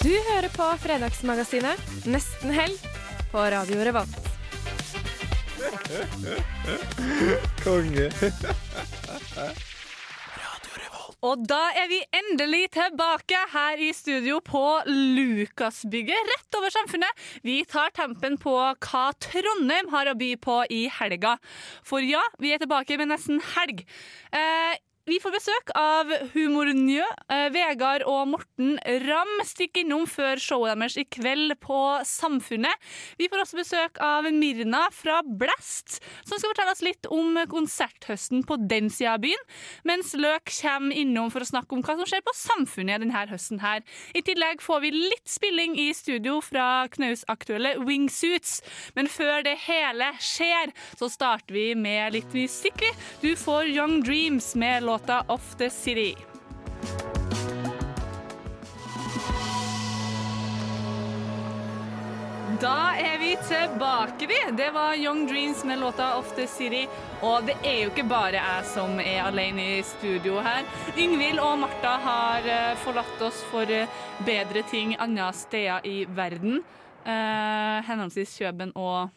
Du hører på Fredagsmagasinet Nesten helg på Radio Revolt. Konge. Og da er vi endelig tilbake her i studio på Lukasbygget, rett over Samfunnet. Vi tar tempen på hva Trondheim har å by på i helga. For ja, vi er tilbake med nesten helg. Eh, vi får besøk av Humornjø. Eh, Vegard og Morten Ramm stikker innom før showet deres i kveld på Samfunnet. Vi får også besøk av Mirna fra Blast, som skal fortelle oss litt om konserthøsten på den sida av byen. Mens Løk kommer innom for å snakke om hva som skjer på Samfunnet denne høsten her. I tillegg får vi litt spilling i studio fra Knaus-aktuelle Wingsuits. Men før det hele skjer, så starter vi med litt musikk. Du får Young Dreams med låta Off The City. Da er vi tilbake, vi. Det var Young Dreams med låta Off The City. Og det er jo ikke bare jeg som er alene i studio her. Yngvild og Martha har eh, forlatt oss for eh, bedre ting andre steder i verden. Eh, henholdsvis Kjøben og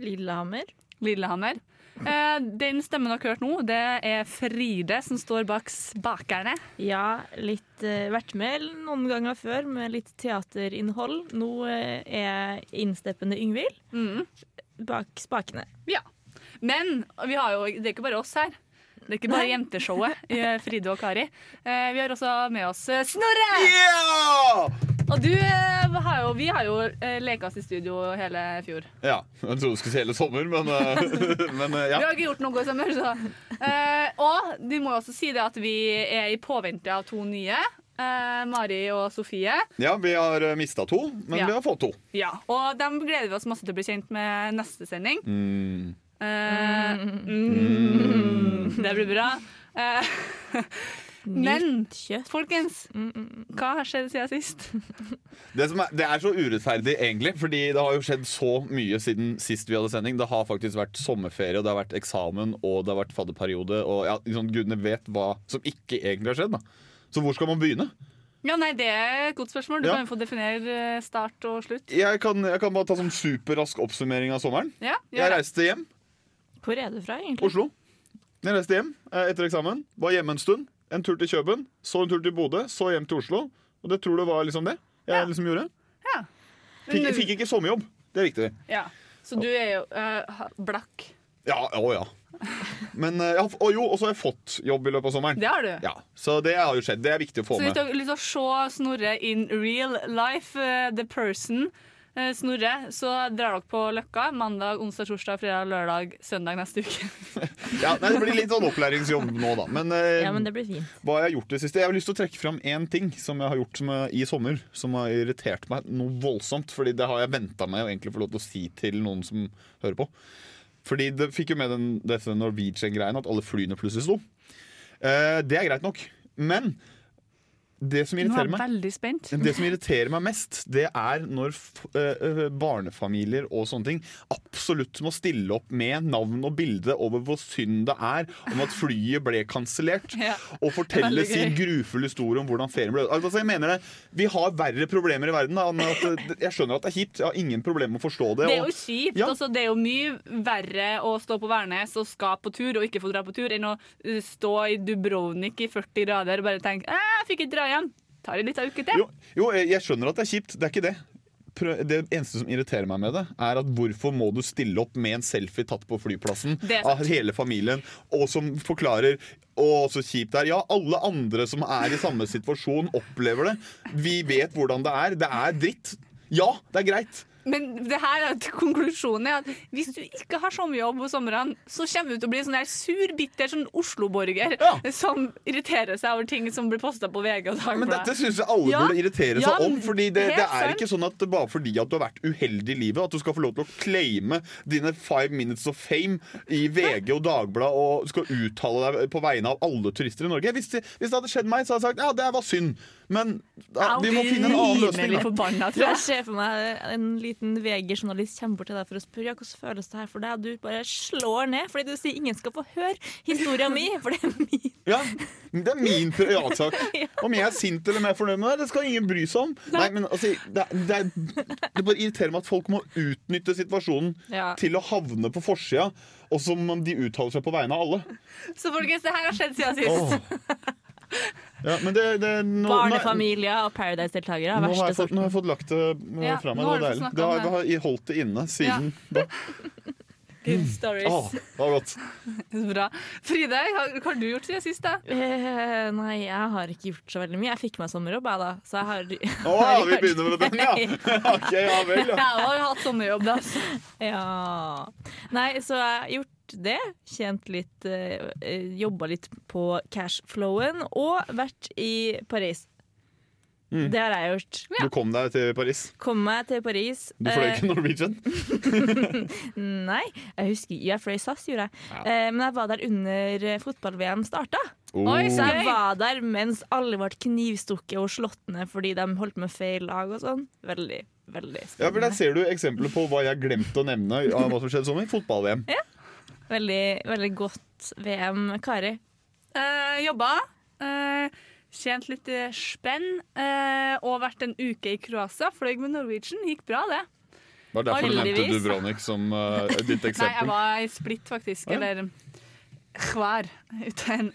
Lillehammer. Lillehammer. Eh, den stemmen dere har hørt nå, det er Fride som står bak spakerne. Ja, litt eh, vært med noen ganger før med litt teaterinnhold. Nå eh, er innsteppende Yngvild Mm. bak spakene. Ja. Men vi har jo, det er ikke bare oss her. Det er ikke bare jenteshowet i Fride og Kari. Eh, vi har også med oss Snorre! Ja! Og du jo, vi har jo eh, oss i studio hele fjor. Ja, Jeg trodde du skulle si hele sommer, men, eh, men eh, Vi har ikke gjort noe i sommer, så. Eh, og de må jo også si det at vi er i påvente av to nye. eh, Mari og Sofie. ja. Vi har mista to, men Ja. vi har fått to. Ja, Og dem gleder vi oss masse til å bli kjent med neste sending. Mm. Eh, mm, det blir bra. Eh, men kjøtt. folkens, Mm, mm, mm. hva har skjedd siden sist? Det, som er, det er så urettferdig, egentlig, fordi det har jo skjedd så mye siden sist vi hadde sending. Det har faktisk vært sommerferie, og det har vært eksamen og det har vært fadderperiode. Og ja, liksom, Gudene vet hva som ikke egentlig har skjedd. da Så hvor skal man begynne? Ja, nei, Det er et godt spørsmål. Du Ja. kan jo få definere eh, start og slutt. Jeg kan, jeg kan bare ta sånn superrask oppsummering av sommeren. Ja, Jeg reiste hjem. Hvor er du fra, egentlig? Oslo. Jeg reiste hjem eh, etter eksamen. Var hjemme en stund. En tur til Kjøben. Så en tur til Bodø. Så hjem til Oslo. Og det tror du var liksom det jeg Ja. liksom gjorde. Ja. Fikk, Men- fikk ikke sommerjobb. Det er viktig. Ja. Så du er jo uh, blakk. Ja, å ja. Men eh, har, og jo, og så har jeg fått jobb i løpet av sommeren. Det har du. Ja, Så det har jo skjedd. Det er viktig å få Så med. Så litt å se Snorre in real life, uh, the person, Snorre, så drar dere på Løkka mandag, onsdag, torsdag, fredag, lørdag, søndag neste uke. Ja, nei, Det blir litt sånn opplæringsjobb nå, da. Men, eh, Ja, men det blir fint. hva jeg har gjort det siste Jeg har lyst til å trekke fram én ting som jeg har gjort som i sommer, som har irritert meg noe voldsomt. Fordi det har jeg venta meg å egentlig få lov til å si til noen som hører på. Fordi det fikk jo med den, dette Norwegian-greien at alle flyene plutselig sto. Eh, det er greit nok. Men det som er irriterer meg. Det som irriterer meg mest, det er når barnefamilier og sånne ting absolutt må stille opp med navn og bilde over hvor synd det er om at flyet ble kansellert, Ja. og fortelle sin grufulle historie om hvordan ferien ble altså, jeg mener det, Vi har verre problemer i verden. Da, jeg skjønner at det er kjipt. Jeg har ingen problemer med å forstå det. Det er jo kjipt. Ja. Altså, det er jo mye verre å stå på Værnes og skal på tur og ikke få dra på tur, enn å stå i Dubrovnik i 40 grader og bare tenke jeg fikk ikke dra hjem. Tar det litt av uke til. Jo, jo, jeg jeg skjønner at det er kjipt. Det er ikke det. Det eneste som irriterer meg med det, er at hvorfor må du stille opp med en selfie tatt på flyplassen av hele familien, og som forklarer å, så kjipt det er. Ja, alle andre som er i samme situasjon, opplever det. Vi vet hvordan det er. Det er dritt. Ja, det er greit. Men det her er at konklusjonen er at hvis du ikke har sommerjobb på somrene, så kommer du til å bli sånn der sur, bitter sånn Oslo-borger Ja. som irriterer seg over ting som blir posta på VG og Men dette Dagbladet. syns jeg alle Ja. burde irritere seg Ja, om. Fordi det, det er sant. ikke sånn at bare fordi at du har vært uheldig i livet, at du skal få lov til å claime dine five minutes of fame i VG og Dagbladet og skal uttale deg på vegne av alle turister i Norge. Hvis det, hvis det hadde skjedd meg, så hadde jeg sagt ja, det var synd. Men da, vi må finne en annen løsning. Da. forbanna, tror Jeg jeg. ser for meg en liten VG-journalist kommer bort til deg for å spørre ja, hvordan føles det her for deg. Du bare slår ned fordi du sier ingen skal få høre historien min, for det er min. Ja, det er min privatsak. Om jeg er sint eller mer fornøyd med det, det skal ingen bry seg om. Nei, men altså, det, det, det bare irriterer meg at folk må utnytte situasjonen Ja. til å havne på forsida, og som om de uttaler seg på vegne av alle. Så folkens, det her har skjedd siden sist. Åh. Ja, men det, det, nå, Barnefamilier og Paradise-deltakere Nå, er har verste jeg fått, nå har jeg fått lagt det eh, Ja, fra meg. nå har Det var deilig. Det har, det har holdt det inne siden da. Good stories. Oh, det var godt. Bra. Fride, hva hva har du gjort siden sist? da? Eh, nei, jeg har ikke gjort så veldig mye. Jeg fikk meg sommerjobb, jeg, da. Så jeg har Å, ja, vi begynner med den, ja! Ok, ja vel, ja. Jeg har hatt sommerjobb, da. så. Ja. Nei, så jeg har gjort det. Tjent litt uh, Jobba litt på cashflowen. Og vært i Paris. Mm. Det har jeg gjort. Du kom deg til Paris. Kom meg til Paris. Du fløy Eh, ikke Norwegian? Nei, jeg husker Jeg fløy SAS, gjorde jeg. Ja. men jeg var der under eh, fotball-VM starta. Oi, Så jeg var der mens alle ble knivstukket og slått ned fordi de holdt med feil lag og sånn. Veldig, veldig Ja, for Der ser du eksempler på hva jeg glemte å nevne av hva som skjedde i sommer. Fotball-VM. Veldig, veldig godt VM. Kari? Eh, jobba. eh, tjent litt eh, spenn. eh, og vært en uke i Kroatia. Fløy med Norwegian. Gikk bra, det. Var Det derfor du nevnte Dubronik Dubrovnik som uh, ditt Nei, jeg var i Split, faktisk. Ja. Eller hver, Ute en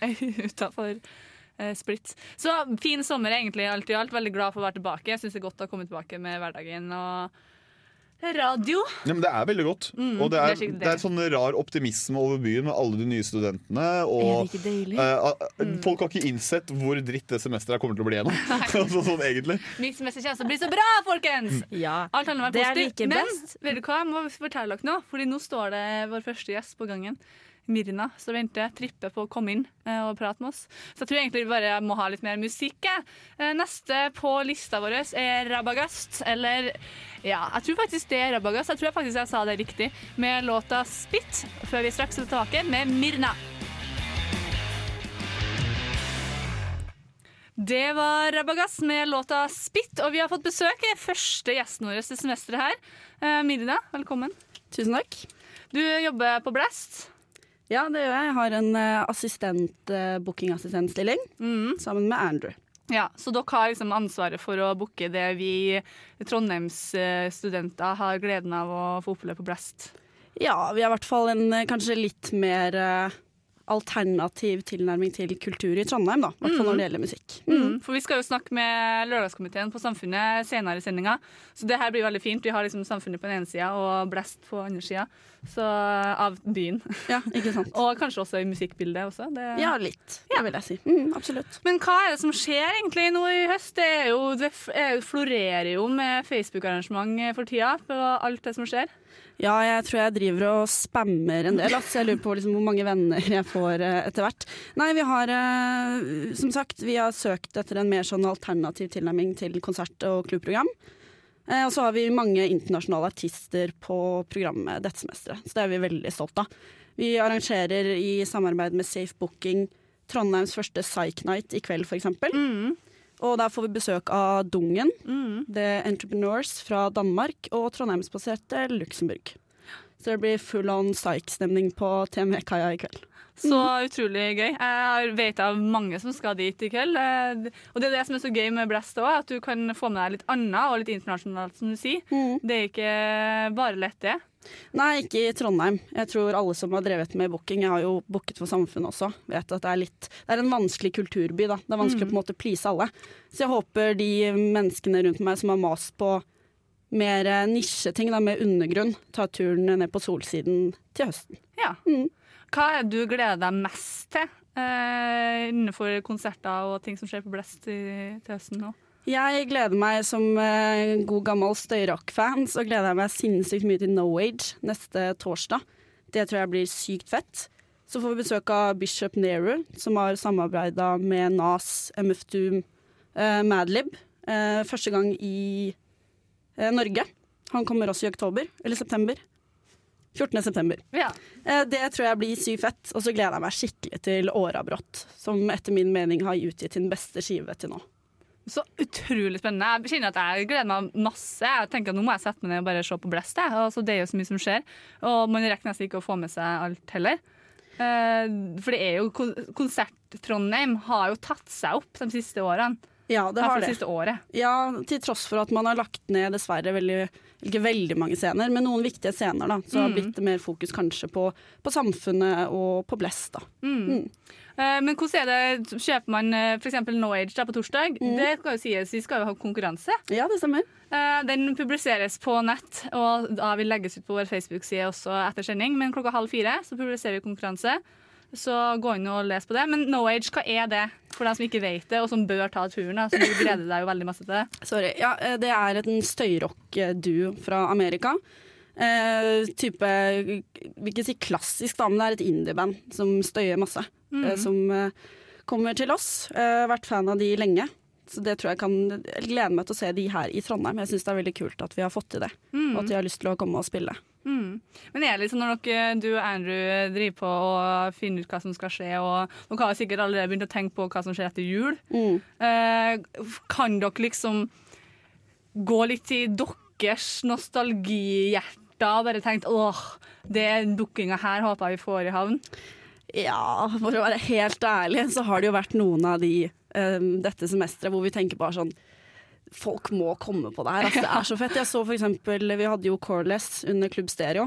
utafor uh, Split. Så fin sommer, egentlig, alt i alt. Veldig glad for å være tilbake. Jeg syns det er godt å komme tilbake med hverdagen og radio. Ja, men det er veldig godt. Mm, og det det er, er det er sånn rar optimisme over byen med alle de nye studentene. Og ikke deilig? eh, uh, Mm. folk har ikke innsett hvor dritt det semesteret kommer til å bli gjennom. sånn, sånn egentlig. Mitt semester kommer til å bli så bra, folkens! Ja. Alt handler om å være positiv. Men vet du hva, jeg må fortelle dere noe. Fordi nå står det vår første gjest på gangen. Mirna som venter, tripper på å komme inn eh, og prate med oss. Så jeg tror egentlig vi bare må ha litt mer musikk. Eh, Neste på lista vår er Rabagast. Eller ja, jeg tror faktisk det er Rabagast. Jeg tror faktisk jeg sa det riktig. Med låta 'Spit', før vi straks er tilbake med Mirna. Det var Rabagast med låta 'Spit', og vi har fått besøk første gjesten vår til semesteret her. Eh, Mirna, velkommen. Tusen takk. Du jobber på Blast. Ja, det gjør jeg. Jeg har en uh, assistent, uh, bookingassistentstilling sammen med Andrew. Ja, Så dere har liksom ansvaret for å booke det vi Trondheims-studenter har gleden av å få oppleve på Blast. Ja, vi har i hvert fall en kanskje litt mer uh, alternativ tilnærming til kultur i Trondheim, da. I hvert fall når det gjelder musikk. Mm. For vi skal jo snakke med Lørdagskomiteen på Samfunnet senere i sendinga. Så det her blir veldig fint. Vi har liksom Samfunnet på den ene sida og Blast på den andre sida av byen. Ja, ikke sant. Og kanskje også i musikkbildet også. Det... Ja, litt, det vil jeg si. Mm, absolutt. Men hva er det som skjer egentlig nå i høst? Det, er jo, det er florerer jo med Facebook-arrangement for tida på alt det som skjer. Ja, jeg tror jeg driver og spammer en del. Altså. Jeg lurer på liksom hvor mange venner jeg får uh, etter hvert. Nei, vi har uh, som sagt vi har søkt etter en mer sånn alternativ tilnærming til konsert- og klubbprogram. Uh, og så har vi mange internasjonale artister på programmet dette semesteret. Så det er vi veldig stolt av. Vi arrangerer i samarbeid med Safe Booking Trondheims første Psych Night i kveld, f.eks. Mm. Og der får vi besøk av Dungen, The Entrepreneurs fra Danmark og Trondheimsbaserte Luxembourg. Så det blir full on psych-stemning på TME-kaia i kveld. Så utrolig gøy. Jeg vet av mange som skal dit i kveld. Eh, Og det er det som er så gøy med Blast òg, at du kan få med deg litt annet og litt internasjonalt, som du sier. Det er ikke bare lett, det. Nei, ikke i Trondheim. Jeg tror alle som har drevet med booking, jeg har jo booket for samfunnet også, vet at det er litt Det er en vanskelig kulturby, da. Det er vanskelig å på en måte please alle. Så jeg håper de menneskene rundt meg som har mast på mer eh, nisjeting, da, med undergrunn, tar turen ned på Solsiden til høsten. Ja. Hva er det du gleder deg mest til eh, innenfor konserter og ting som skjer på Blest i, til høsten nå? Jeg gleder meg som eh, god gammel støyrock-fan, så gleder jeg meg sinnssykt mye til No Age neste torsdag. Det tror jeg blir sykt fett. Så får vi besøk av Bishop Nehru, som har samarbeida med Nas, MF Doom, eh, Madlib. Eh, første gang i eh, Norge. Han kommer også i oktober, eller september. 14. september. Ja. Eh, det tror jeg blir sykt fett. Og så gleder jeg meg skikkelig til Årabrott, som etter min mening har utgitt sin beste skive til nå. Så utrolig spennende. Jeg kjenner at jeg gleder meg masse. Jeg tenker at Nå må jeg sette meg ned og bare se på Blest. Altså, det er jo så mye som skjer. Og man rekker nesten ikke å få med seg alt heller. Eh, for det er jo Konsert-Trondheim har jo tatt seg opp de siste årene. Ja, det har det. siste året. Ja, til tross for at man har lagt ned dessverre veldig, ikke veldig mange scener, men noen viktige scener, da. Så har Mm. blitt mer fokus kanskje på, på samfunnet og på Blest, da. Mm. Eh, Men hvordan er det, kjøper man f.eks. No Age da på torsdag? Mm. Det skal jo sies, vi skal jo ha konkurranse. Ja, det stemmer. Eh, Den publiseres på nett, og da vil legges ut på vår Facebook-side også etter sending. Men klokka halv fire så publiserer vi konkurranse. Så gå inn og les på det. Men No Age, hva er det? For dem som ikke vet det, og som bør ta turen. Så du gleder deg jo veldig masse til det. Sorry. Ja, eh, det er en støyrock-duo fra Amerika. Eh, type Vil ikke si klassisk, da, men det er et indieband som støyer masse. Mm. Uh, som uh, kommer til oss. Vært fan av de lenge. Så det tror jeg kan Jeg gleder meg til å se de her i Trondheim. Jeg syns det er veldig kult at vi har fått til det. Mm. Og at de har lyst til å komme og spille. Mm. Men er det liksom når dere, du og Andrew driver på og finner ut hva som skal skje, og dere har sikkert allerede begynt å tenke på hva som skjer etter jul, Mm. kan dere liksom gå litt i deres nostalgihjerter og bare tenkt åh, den bookinga her håper jeg vi får i havn? Ja, for å være helt ærlig, så har det jo vært noen av de um, dette semesteret hvor vi tenker bare sånn Folk må komme på det her. Altså, det er så fett. Jeg så for eksempel, Vi hadde jo Coreless under Klubb Stereo,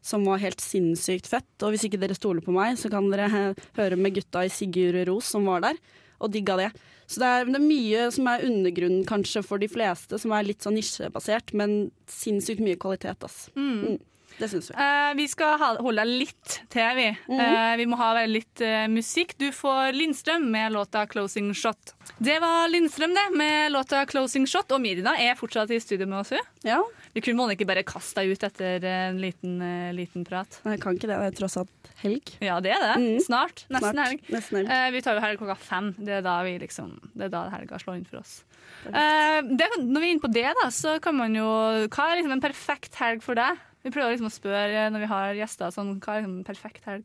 som var helt sinnssykt fett. Og hvis ikke dere stoler på meg, så kan dere eh, høre med gutta i Sigurd Ros som var der, og digga det. Så det er, det er mye som er undergrunnen kanskje for de fleste, som er litt sånn nisjebasert, men sinnssykt mye kvalitet, altså. Mm. Mm, det syns vi. Uh, vi skal holde litt til, vi. Mm -hmm. uh, vi må ha litt uh, musikk. Du får Lindstrøm med låta 'Closing Shot'. Det var Lindstrøm, det, med låta 'Closing Shot'. Og Mirina er fortsatt i studio med oss. hun. Ja. Vi kunne må ikke bare kaste deg ut etter en liten, liten prat. Nei, jeg kan ikke det. Det er tross alt helg. Ja, det er det. Mhm. Snart. Nesten Snart. helg. Nesten helg. Vi tar jo helg klokka fem. Det er da, vi liksom, det er da helga slår inn for oss. Det, når vi er inne på det, da, så kan man jo Hva er liksom en perfekt helg for deg? Vi prøver liksom å spørre når vi har gjester sånn, hva er liksom en perfekt helg?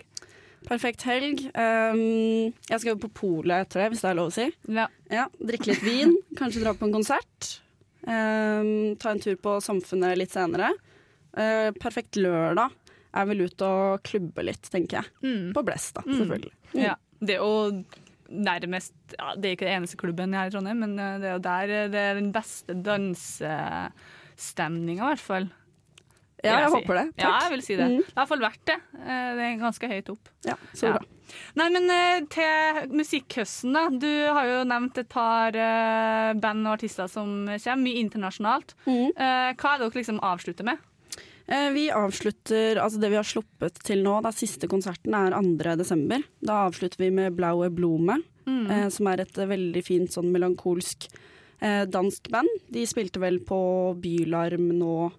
Perfekt helg. Um, jeg skal jo på polet etter det, hvis det er lov å si. Ja. Ja, drikke litt vin, kanskje dra på en konsert. Um, ta en tur på Samfunnet litt senere. Uh, perfekt lørdag er vel ut og klubbe litt, tenker jeg. Mm. På Blest, da, Mm. selvfølgelig. Mm. Ja, det er jo nærmest ja, Det er ikke den eneste klubben her i Trondheim, men eh, det er jo der eh, det er den beste dansestemninga, i hvert fall. Ja, jeg, jeg si. håper det. Ja, jeg vil si det. Mm. Det har i hvert fall vært det. Eh, Det er ganske høyt opp. Ja, så Ja. bra. Nei, men eh, til musikkhøsten, da. Du har jo nevnt et par uh, band og artister som kommer, mye internasjonalt. Mm. Uh, hva er det dere liksom avslutter med? Vi avslutter, altså Det vi har sluppet til nå, da siste konserten er 2. desember. Da avslutter vi med Blaue Blume, Mm. eh, som er et veldig fint sånn melankolsk eh, dansk band. De spilte vel på Bylarm nå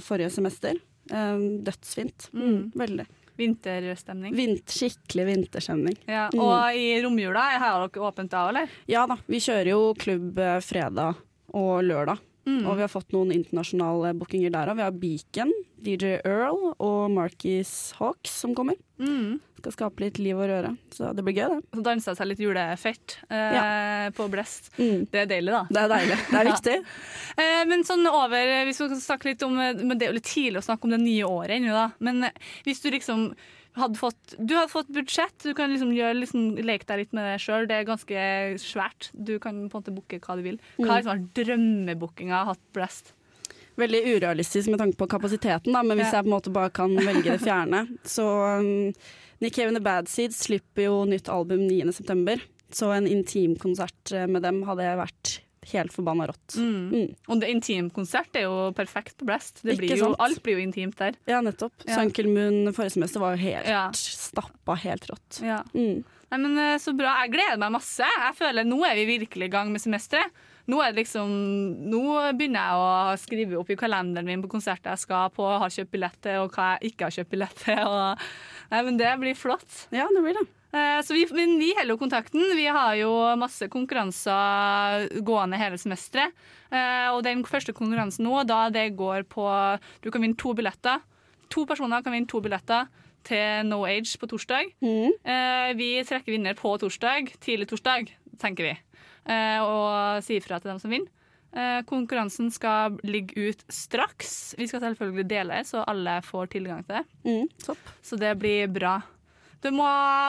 forrige semester. Eh, dødsfint. Mm, veldig. Vinterstemning. Vint, skikkelig vinterstemning. Ja, Mm. og i romjula, har dere åpent da, eller? Ja da, vi kjører jo klubb eh, fredag og lørdag. Mm. Og vi har fått noen internasjonale bookinger der òg. Vi har Beacon, DJ Earl og Markies Hawks som kommer. Mm. Skal skape litt liv og røre. Så det blir gøy, det. Så dansa seg litt julefett eh, på Blest. Mm. Det er deilig, da. Det er deilig. Det er Ja. viktig. Eh, men sånn over, hvis vi skal snakke litt om men Det er jo litt tidlig å snakke om det nye året ennå, da. Men eh, hvis du liksom hadde fått Du hadde fått budsjett, du kan liksom gjøre liksom, leke deg litt med det sjøl. Det er ganske svært. Du kan på en måte booke hva du vil. Hva har liksom drømmebookinga hatt Blest? Veldig urealistisk med tanke på kapasiteten, da, men hvis Ja. jeg på en måte bare kan velge det fjerne, så um, Nick Cave and The Bad Seeds slipper jo nytt album 9.9., så en intimkonsert eh, med dem hadde vært helt forbanna rått. Mm. Mm. Og det intimkonsert er jo perfekt på Blest. Det blir jo, alt blir jo intimt der. Ja, nettopp. Ja. Sunkel Moon forrige semester var jo helt Ja. stappa helt rått. Ja. Mm. Nei, men eh, Så bra. Jeg gleder meg masse. Jeg føler Nå er vi virkelig i gang med semesteret. Nå, er det liksom, nå begynner jeg å skrive opp i kalenderen min på konserter jeg skal på, har kjøpt billett til, og hva jeg ikke har kjøpt billett til. Og, nei, men det blir flott. Ja, det blir det. Eh, Så vi, vi holder jo kontakten. Vi har jo masse konkurranser gående hele semesteret. Eh, Og den første konkurransen nå, da det går på Du kan vinne to billetter. To personer kan vinne to billetter til No Age på torsdag. Mm. Vi trekker vinner på torsdag, tidlig torsdag, tenker vi. Eh, Og sier fra til dem som vinner. Eh, Konkurransen skal ligge ut straks. Vi skal selvfølgelig dele, så alle får tilgang til det. Mm. Så det blir bra. Du må,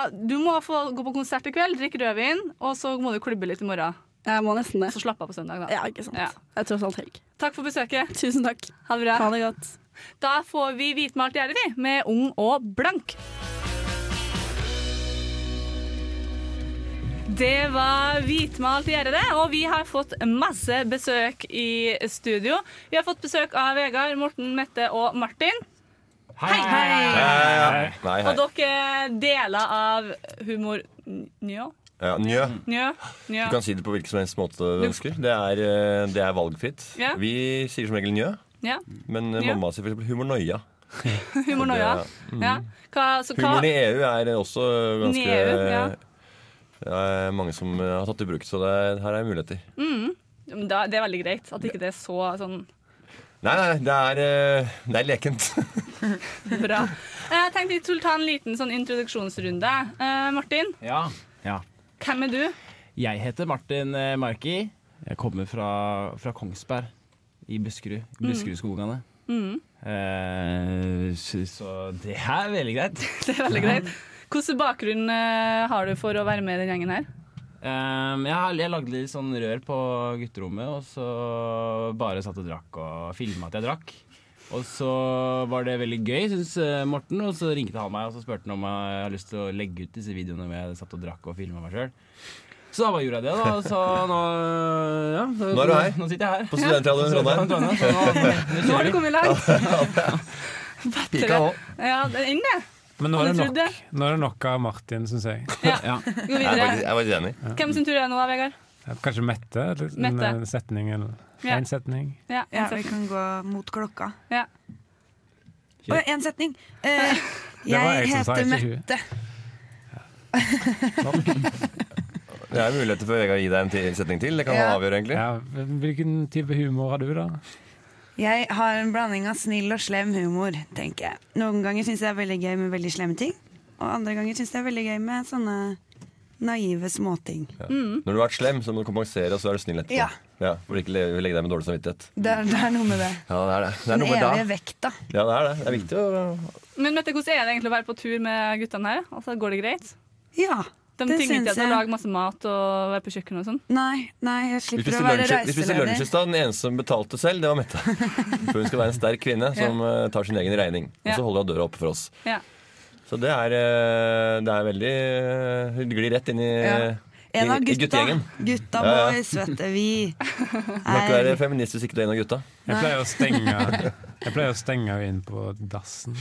du må få gå på konsert i kveld, drikke rødvin, og så må du klubbe litt i morgen. Jeg må nesten det. Så slapp av på søndag, da. Ja, ikke sant. Ja. Det er tross alt helg. Takk for besøket. Tusen takk. Ha det bra. Ha det godt. Da får vi hvitmalt gjerde, vi, med Ung og blank. Det var hvitmalt gjerde, det, og vi har fått masse besøk i studio. Vi har fått besøk av Vegard, Morten, Mette og Martin. Hei! Nei, hei. Og dere deler av humor... Njø? Ja, njø. Njø? Njø. Du kan si det på hvilken som helst måte du ønsker. Det er, eh, det er valgfritt. Ja. Vi sier som regel njø, Ja. men eh, Njø. mamma sier eksempel humornoia. Humornoia. Mm. Ja. Hva, så hva, Humoren i EU er også ganske EU, ja. Det er mange som eh, har tatt i bruk, så det er, her er muligheter. Mm. Da, det er veldig greit at ikke det er så sånn Nei, nei, det er, eh, det er lekent. bra. Jeg tenkte vi skulle ta en liten sånn introduksjonsrunde. Eh, Martin, Ja, ja. hvem er du? Jeg heter Martin eh, Marki. Jeg kommer fra, fra Kongsberg i Buskerud. Buskerudskogene. Mm. Eh, så, så det er veldig greit. Det er veldig greit. Hvilken bakgrunn eh, har du for å være med i den gjengen her? Eh, jeg, har- jeg lagde litt sånn rør på gutterommet, og så bare satt og drakk og filma at jeg drakk. Og så var det veldig gøy, syns eh, Morten, og så ringte han meg og så spurte han om jeg hadde lyst til å legge ut disse videoene hvor jeg satt og drakk og filma meg sjøl. Så da bare gjorde jeg det, da. Så nå, ja, så, Nå er du her. Nå sitter jeg her. På Studentradioen i Trondheim. Trondheim. Så nå, nå Nå har kjører du vi. kommet langt. Pika òg. Ja, det er inne. Men nå er, det nok, nå er det nok av Martin, syns jeg. Ja. Gå Jeg er videre. faktisk, jeg var ikke enig. Hvem sin tur er det nå, Vegard? Kanskje Mette? Mette. En eh, setning eller Ja. en setning. Ja, Ja, vi kan gå mot klokka. Ja. Å, en setning. Eh, jeg jeg heter. Mette. Det er muligheter for Vegard å gi deg en setning til. Det kan han Ja. avgjøre, egentlig. Ja, hvilken type humor har du, da? Jeg har en blanding av snill og slem humor, tenker jeg. Noen ganger syns jeg det er veldig gøy med veldig slemme ting. Og andre ganger syns jeg det er veldig gøy med sånne naive småting. Ja. Når du har vært slem, så må du kompensere, og så er du snill etterpå. Ja. Ja, for ikke å legge deg med dårlig samvittighet. Det er, det er noe med det. Ja, det er det. Det er Den noe med evige det. vekta. Ja, det er det. Det er viktig å Men Mette, hvordan er det egentlig å være på tur med guttene her? Altså, Går det greit? Ja, De det tvinger syns til å lage masse mat og være på kjøkkenet og sånn? Nei, nei, jeg slipper å være reiseleder. vi spiste lunsj i stad. Den eneste som betalte selv, det var Mette. For hun skal være en sterk kvinne som ja. tar sin egen regning. Og så holder hun døra oppe for oss. Ja. Så det er, eh, det er veldig eh, Hun glir rett inn i, Ja. En av gutta. guttegjengen. Gutta Ja, ja. boys, vet du. Vi Du kan ikke være feminist hvis ikke du er en av gutta. Jeg pleier å stenge Jeg pleier å stenge henne inn på dassen.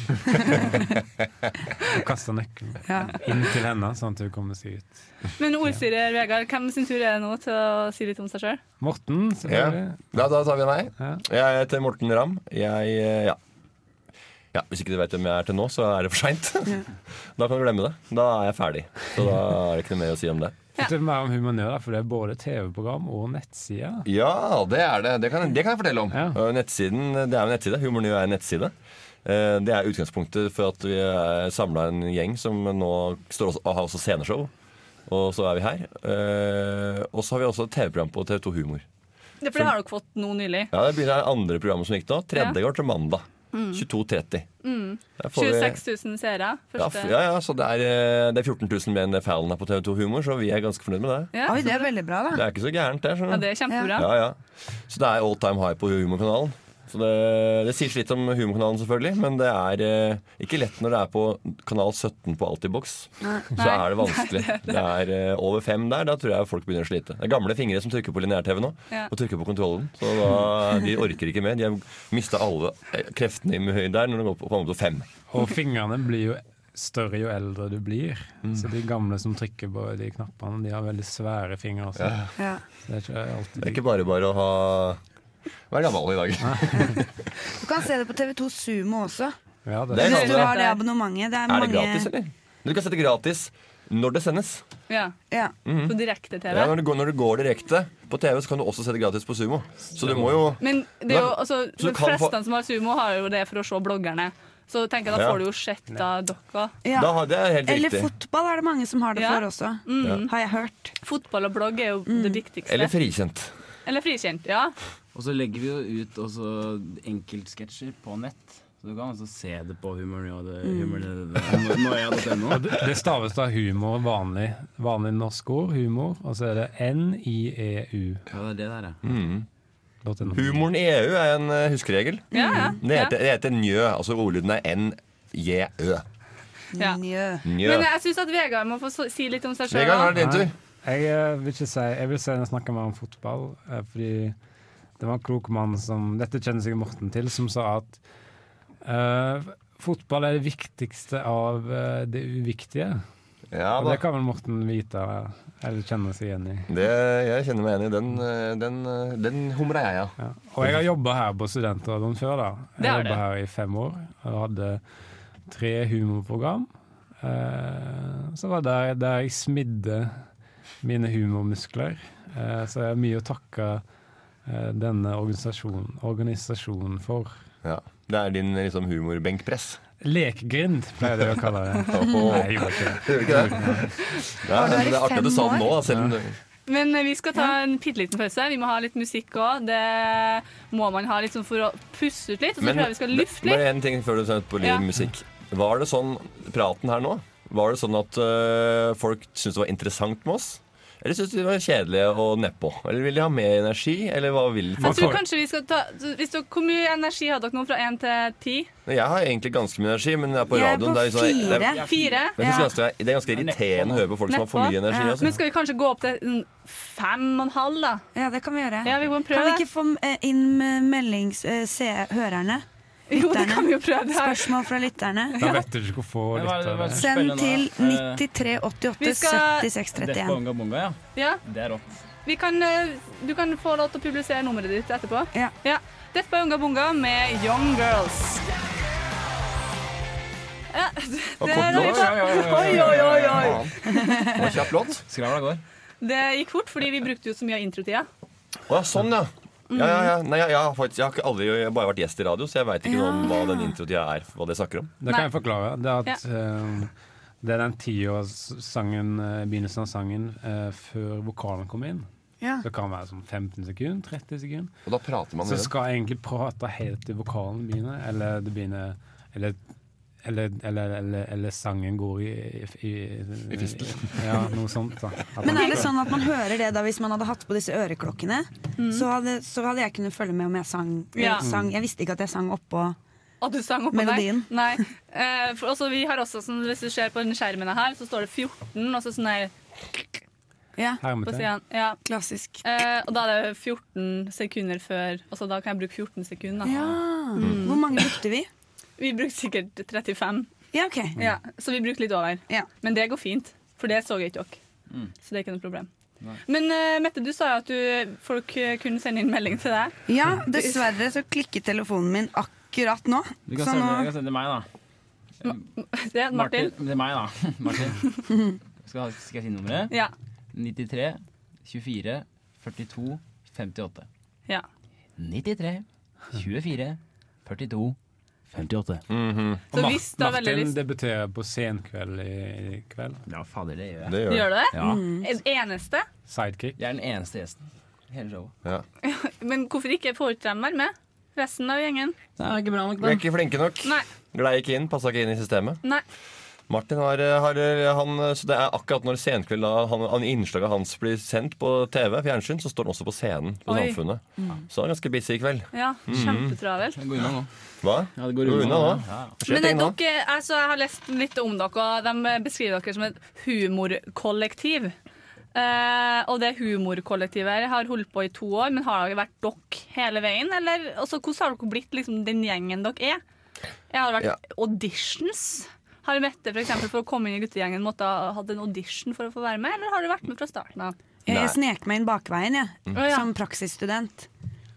Og kaste nøkkelen Ja. inn til henne, sånn at hun kommer seg ut. Men ordstyrer Vegard, hvem sin tur er det nå til å si litt om seg sjøl? Morten, Ja. ja. Da, tar vi meg. Ja. Jeg heter Morten Ramm. Jeg eh, ja. ja. Hvis ikke du vet hvem jeg er til nå, så er det for seint. Da kan du glemme det. Da er jeg ferdig. Så da er det ikke noe mer å si om det. Fortell mer om Humaniora, for det er både TV-program og nettside. Ja, det er det. Det kan, det kan jeg fortelle om. Ja. Nettsiden, det er jo nettside. Humaniora er nettside. Eh, Det er utgangspunktet for at vi er samla en gjeng som nå står også, og har også sceneshow. Og så er vi her. Eh, Og så har vi også et TV-program på TV2 Humor. Det, for det har dere fått nå nylig. Ja, Det begynner det andre programmet som gikk nå. Tredje Ja. går til mandag. Mm. 22.30. Mm. Der 26 000 seere. Ja, ja, ja, så det er, eh, det er 14 000 mer enn det Fallon er på TV2 Humor, så vi er ganske fornøyd med det. Ja, Oi, det er veldig bra, da. Det er ikke så gærent, det. Så. Ja, det er kjempebra. Ja, ja. Så det er all time high på humorkanalen. Så det, det sier litt om humorkanalen, selvfølgelig, men det er eh, ikke lett når det er på kanal 17 på Altibox. Nei. Så er det vanskelig. Det er eh, over fem der. Da tror jeg folk begynner å slite. Det er gamle fingre som trykker på lineær-TV nå, Ja. og trykker på kontrollen. Så da, de orker ikke mer. De har mista alle eh, kreftene i høyden der når de går på, på, på fem. Og fingrene blir jo større jo eldre du blir. Så de gamle som trykker på de knappene, de har veldig svære fingre også. Ja. Ja. Det er ikke alltid Det er ikke bare bare å ha være gammel i dag. Du kan se det på TV2 Sumo også. Ja, Det er Hvis du har det abonnementet. Det er, Er det mange gratis, eller? Du kan sette gratis når det sendes. Ja. Ja. Mhm. På direkte-TV. Ja, når, det går, når du går direkte på TV, så kan du også sette gratis på Sumo. Så du må jo Men det er jo, altså, så du de fleste som har sumo, har jo det for å se bloggerne. Så tenker jeg da får du jo sett av dere. Ja. Da det er helt Eller fotball er det mange som har det Ja. for også. Mm. Har jeg hørt. Fotball og blogg er jo det viktigste. Eller frikjent. Eller frikjent, ja. Og så legger vi jo ut også enkeltsketsjer på nett. Så du kan altså se det på humor og det, Mm. humor, det, det, det, det staves da humor, vanlig, vanlig norsk ord, humor, og så er det N-I-E-U. Ja, det er det der, ja. Mm. Humoren EU er en eh, huskeregel. Ja, ja. Det heter, det heter njø. Altså ordlyden er N-J-Ø. ja. Njø. Men jeg syns at Vegard må få si litt om seg sjøl. Vegard, nå er det din tur. Jeg eh, vil ikke si Jeg vil si jeg snakker mer om fotball, eh, fordi det var en klok mann som Dette kjenner sikkert Morten til, som sa at uh, fotball er det viktigste av uh, det uviktige. Ja, og det kan vel Morten vite, eller kjenne seg igjen i. Det, jeg kjenner meg igjen i den. Den, den humrer jeg, ja. Ja. Og jeg har jobba her på Studentradioen før. da Jeg har jobba her i fem år og hadde tre humorprogram. Eh, så var det der, der jeg smidde mine humormuskler. Eh, så jeg har mye å takke denne organisasjonen, organisasjonen for. Ja. Det er din liksom humorbenkpress. Lekegrind, pleier jeg å kalle det. Nei, jeg gjorde ikke det. Ja, men det er artig at du sa det nå. Selv om du Men eh, vi skal ta en bitte liten pause. Vi må ha litt musikk òg. Det må man ha litt sånn for å pusse ut litt. Og så tror jeg vi skal lufte bare litt. ting før du setter på litt Ja. musikk. Var det sånn, praten her nå, var det sånn at øh, folk syntes det var interessant med oss? Eller syntes de det var kjedelige og nedpå? Eller vil de ha mer energi? Eller hva vil Jeg tror kanskje vi skal ta hvis du, Hvor mye energi har dere nå fra én til ti? Jeg har egentlig ganske mye energi, men jeg er på Jeg er radioen. på det er, liksom- fire. det er, Fire? Ganske, det er ganske irriterende å høre på folk som har for mye energi. Ja. Altså. Men skal vi kanskje gå opp til fem og en halv, da? Ja, det kan vi gjøre. Ja, vi kan prøve Kan vi ikke få eh, inn meldings... eh, se hørerne? Jo, det kan vi jo prøve. Her. Spørsmål fra lytterne. Da vet du ikke hvor få er er lyttere Send til da? 93 88 Vi 76 31. Bonga Bonga, ja. Ja. Det er rått. Kan, eh, du kan få lov til å publisere nummeret ditt etterpå. Ja. ja. Var Unga Bunga med Young Girls. Ja, det, det, kort. Oi, oi, oi, oi. Det var kjapp låt. Skravla går. Det gikk fort, fordi vi brukte jo så mye av introtida. Å ja, sånn, ja. Ja, ja, ja. Nei, jeg, ja, har faktisk, jeg har ikke aldri jeg har bare vært gjest i radio, så jeg veit ikke noe om hva den introtida er. Hva det snakker om. Det kan jeg forklare. Det er at eh, det er den tiårssangen, sangen, eh, begynnelsen av sangen eh, før vokalen kommer inn. Ja. Det kan være sånn 15 sekunder, 30 sekunder. Og da prater man Så med den. skal jeg egentlig prate helt til vokalen begynner, eller det begynner Eller, eller, eller, eller, eller sangen går i I, I fistel. Ja, noe sånt. Da. At Men er det sånn at man hører det da hvis man hadde hatt på disse øreklokkene? Mm. Så, hadde, så hadde jeg kunnet følge med om jeg sang. Ja. sang. Jeg visste ikke at jeg sang oppå At du sang oppå Melodien. Nei. Eh, for også, vi har også, sånn, hvis du ser på denne skjermen her, så står det 14, og så sånn der Ja, på siden. Ja. klassisk. Eh, og da er det 14 sekunder før Altså da kan jeg bruke 14 sekunder. Ja. Mm. Hvor mange brukte vi? Vi brukte sikkert 35. Ja, ok. Ja, så vi brukte litt over. Ja. Men det går fint, for det så jeg ikke dere. Mm. Så det er ikke noe problem. Nei. Men eh, Mette, du sa jo at du, folk eh, kunne sende inn melding til deg. Ja, dessverre så klikket telefonen min akkurat nå. Du kan Så sende, nå du kan sende til meg, da. Det er Martin. Det er meg, da. Martin. Skal, skal jeg si nummeret? Ja. 93 24 42 58. ja. 93 24 42 58. Mhm. Så Mar- hvis du har veldig Martin lyst debuterer på Senkveld i, i kveld. Ja, fader, det gjør jeg. Det gjør Gjør du det? Ja. En Eneste? Sidekick. Jeg er den eneste gjesten. Hele showet. Ja. Men hvorfor ikke får ikke dem være med? Resten av gjengen? Det er ikke bra nok, da. Vi er ikke flinke nok. Nei. Glei ikke inn, passa ikke inn i systemet. Nei. Martin har, har han, Så det er akkurat når Senkveld da, han, han, innslaget hans blir sendt på TV, fjernsyn, så står han også på scenen på Oi. Samfunnet. Så han er ganske busy i kveld. Ja, kjempetravelt. Det går unna nå. Hva? Ja, det går Går unna unna nå. Ja. Men ting eh, dere, altså, jeg har lest litt om dere, og de beskriver dere som et humorkollektiv. Uh, og det humorkollektivet her har holdt på i to år, men har dere vært dere hele veien? Eller altså, hvordan har dere blitt liksom, den gjengen dere er? Jeg har vært Ja. auditions. Har Mette for, eksempel, for å komme inn i guttegjengen måtte ha hatt en audition for å få være med, eller har du vært med fra starten av? Jeg, jeg snek meg inn bakveien, jeg. Mm. Ja. Som praksisstudent.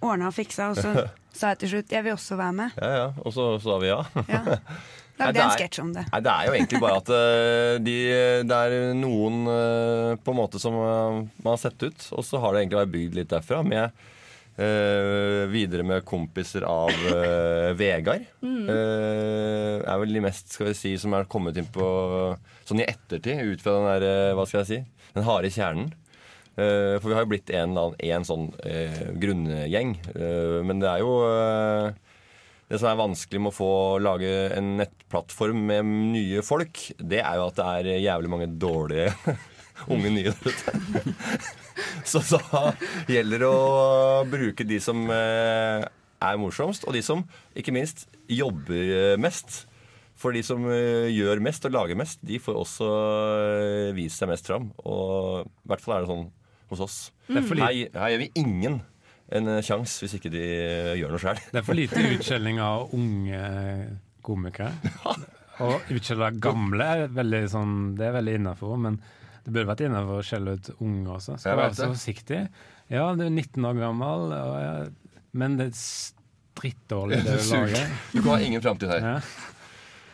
Ordna og fiksa, og så sa jeg til slutt jeg vil også være med. Ja, ja. Og så sa vi ja. ja. Lagde en sketsj om det. Nei, Det er jo egentlig bare at eh, de, det er noen eh, på en måte som eh, man har sett ut, og så har det egentlig vært bygd litt derfra. Med, eh, videre med kompiser av uh, Vegard. Mm. Uh, er vel de mest skal vi si, som er kommet inn på sånn i ettertid, ut fra den der, hva skal jeg si, den harde kjernen. For vi har jo blitt en, en sånn grunngjeng. Men det er jo det som er vanskelig med å få lage en nettplattform med nye folk, det er jo at det er jævlig mange dårlige unge nye der ute. Så da gjelder det å bruke de som eh, er morsomst, og de som ikke minst jobber eh, mest. For de som eh, gjør mest og lager mest, de får også vist seg mest fram. Og i hvert fall er det sånn hos oss. Er Her, her gjør vi ingen en sjanse hvis ikke de gjør noe sjøl. Det er for lite utskjelling av unge komikere. Og utskjelling av gamle er veldig sånn Det er veldig innafor, men det burde vært innafor å skjelle ut unge også. Skal være så forsiktig. Ja, du er 19 år gammel, og jeg, men det er strittdårlig, det du lager. Du kan ha ingen framtid her. Ja.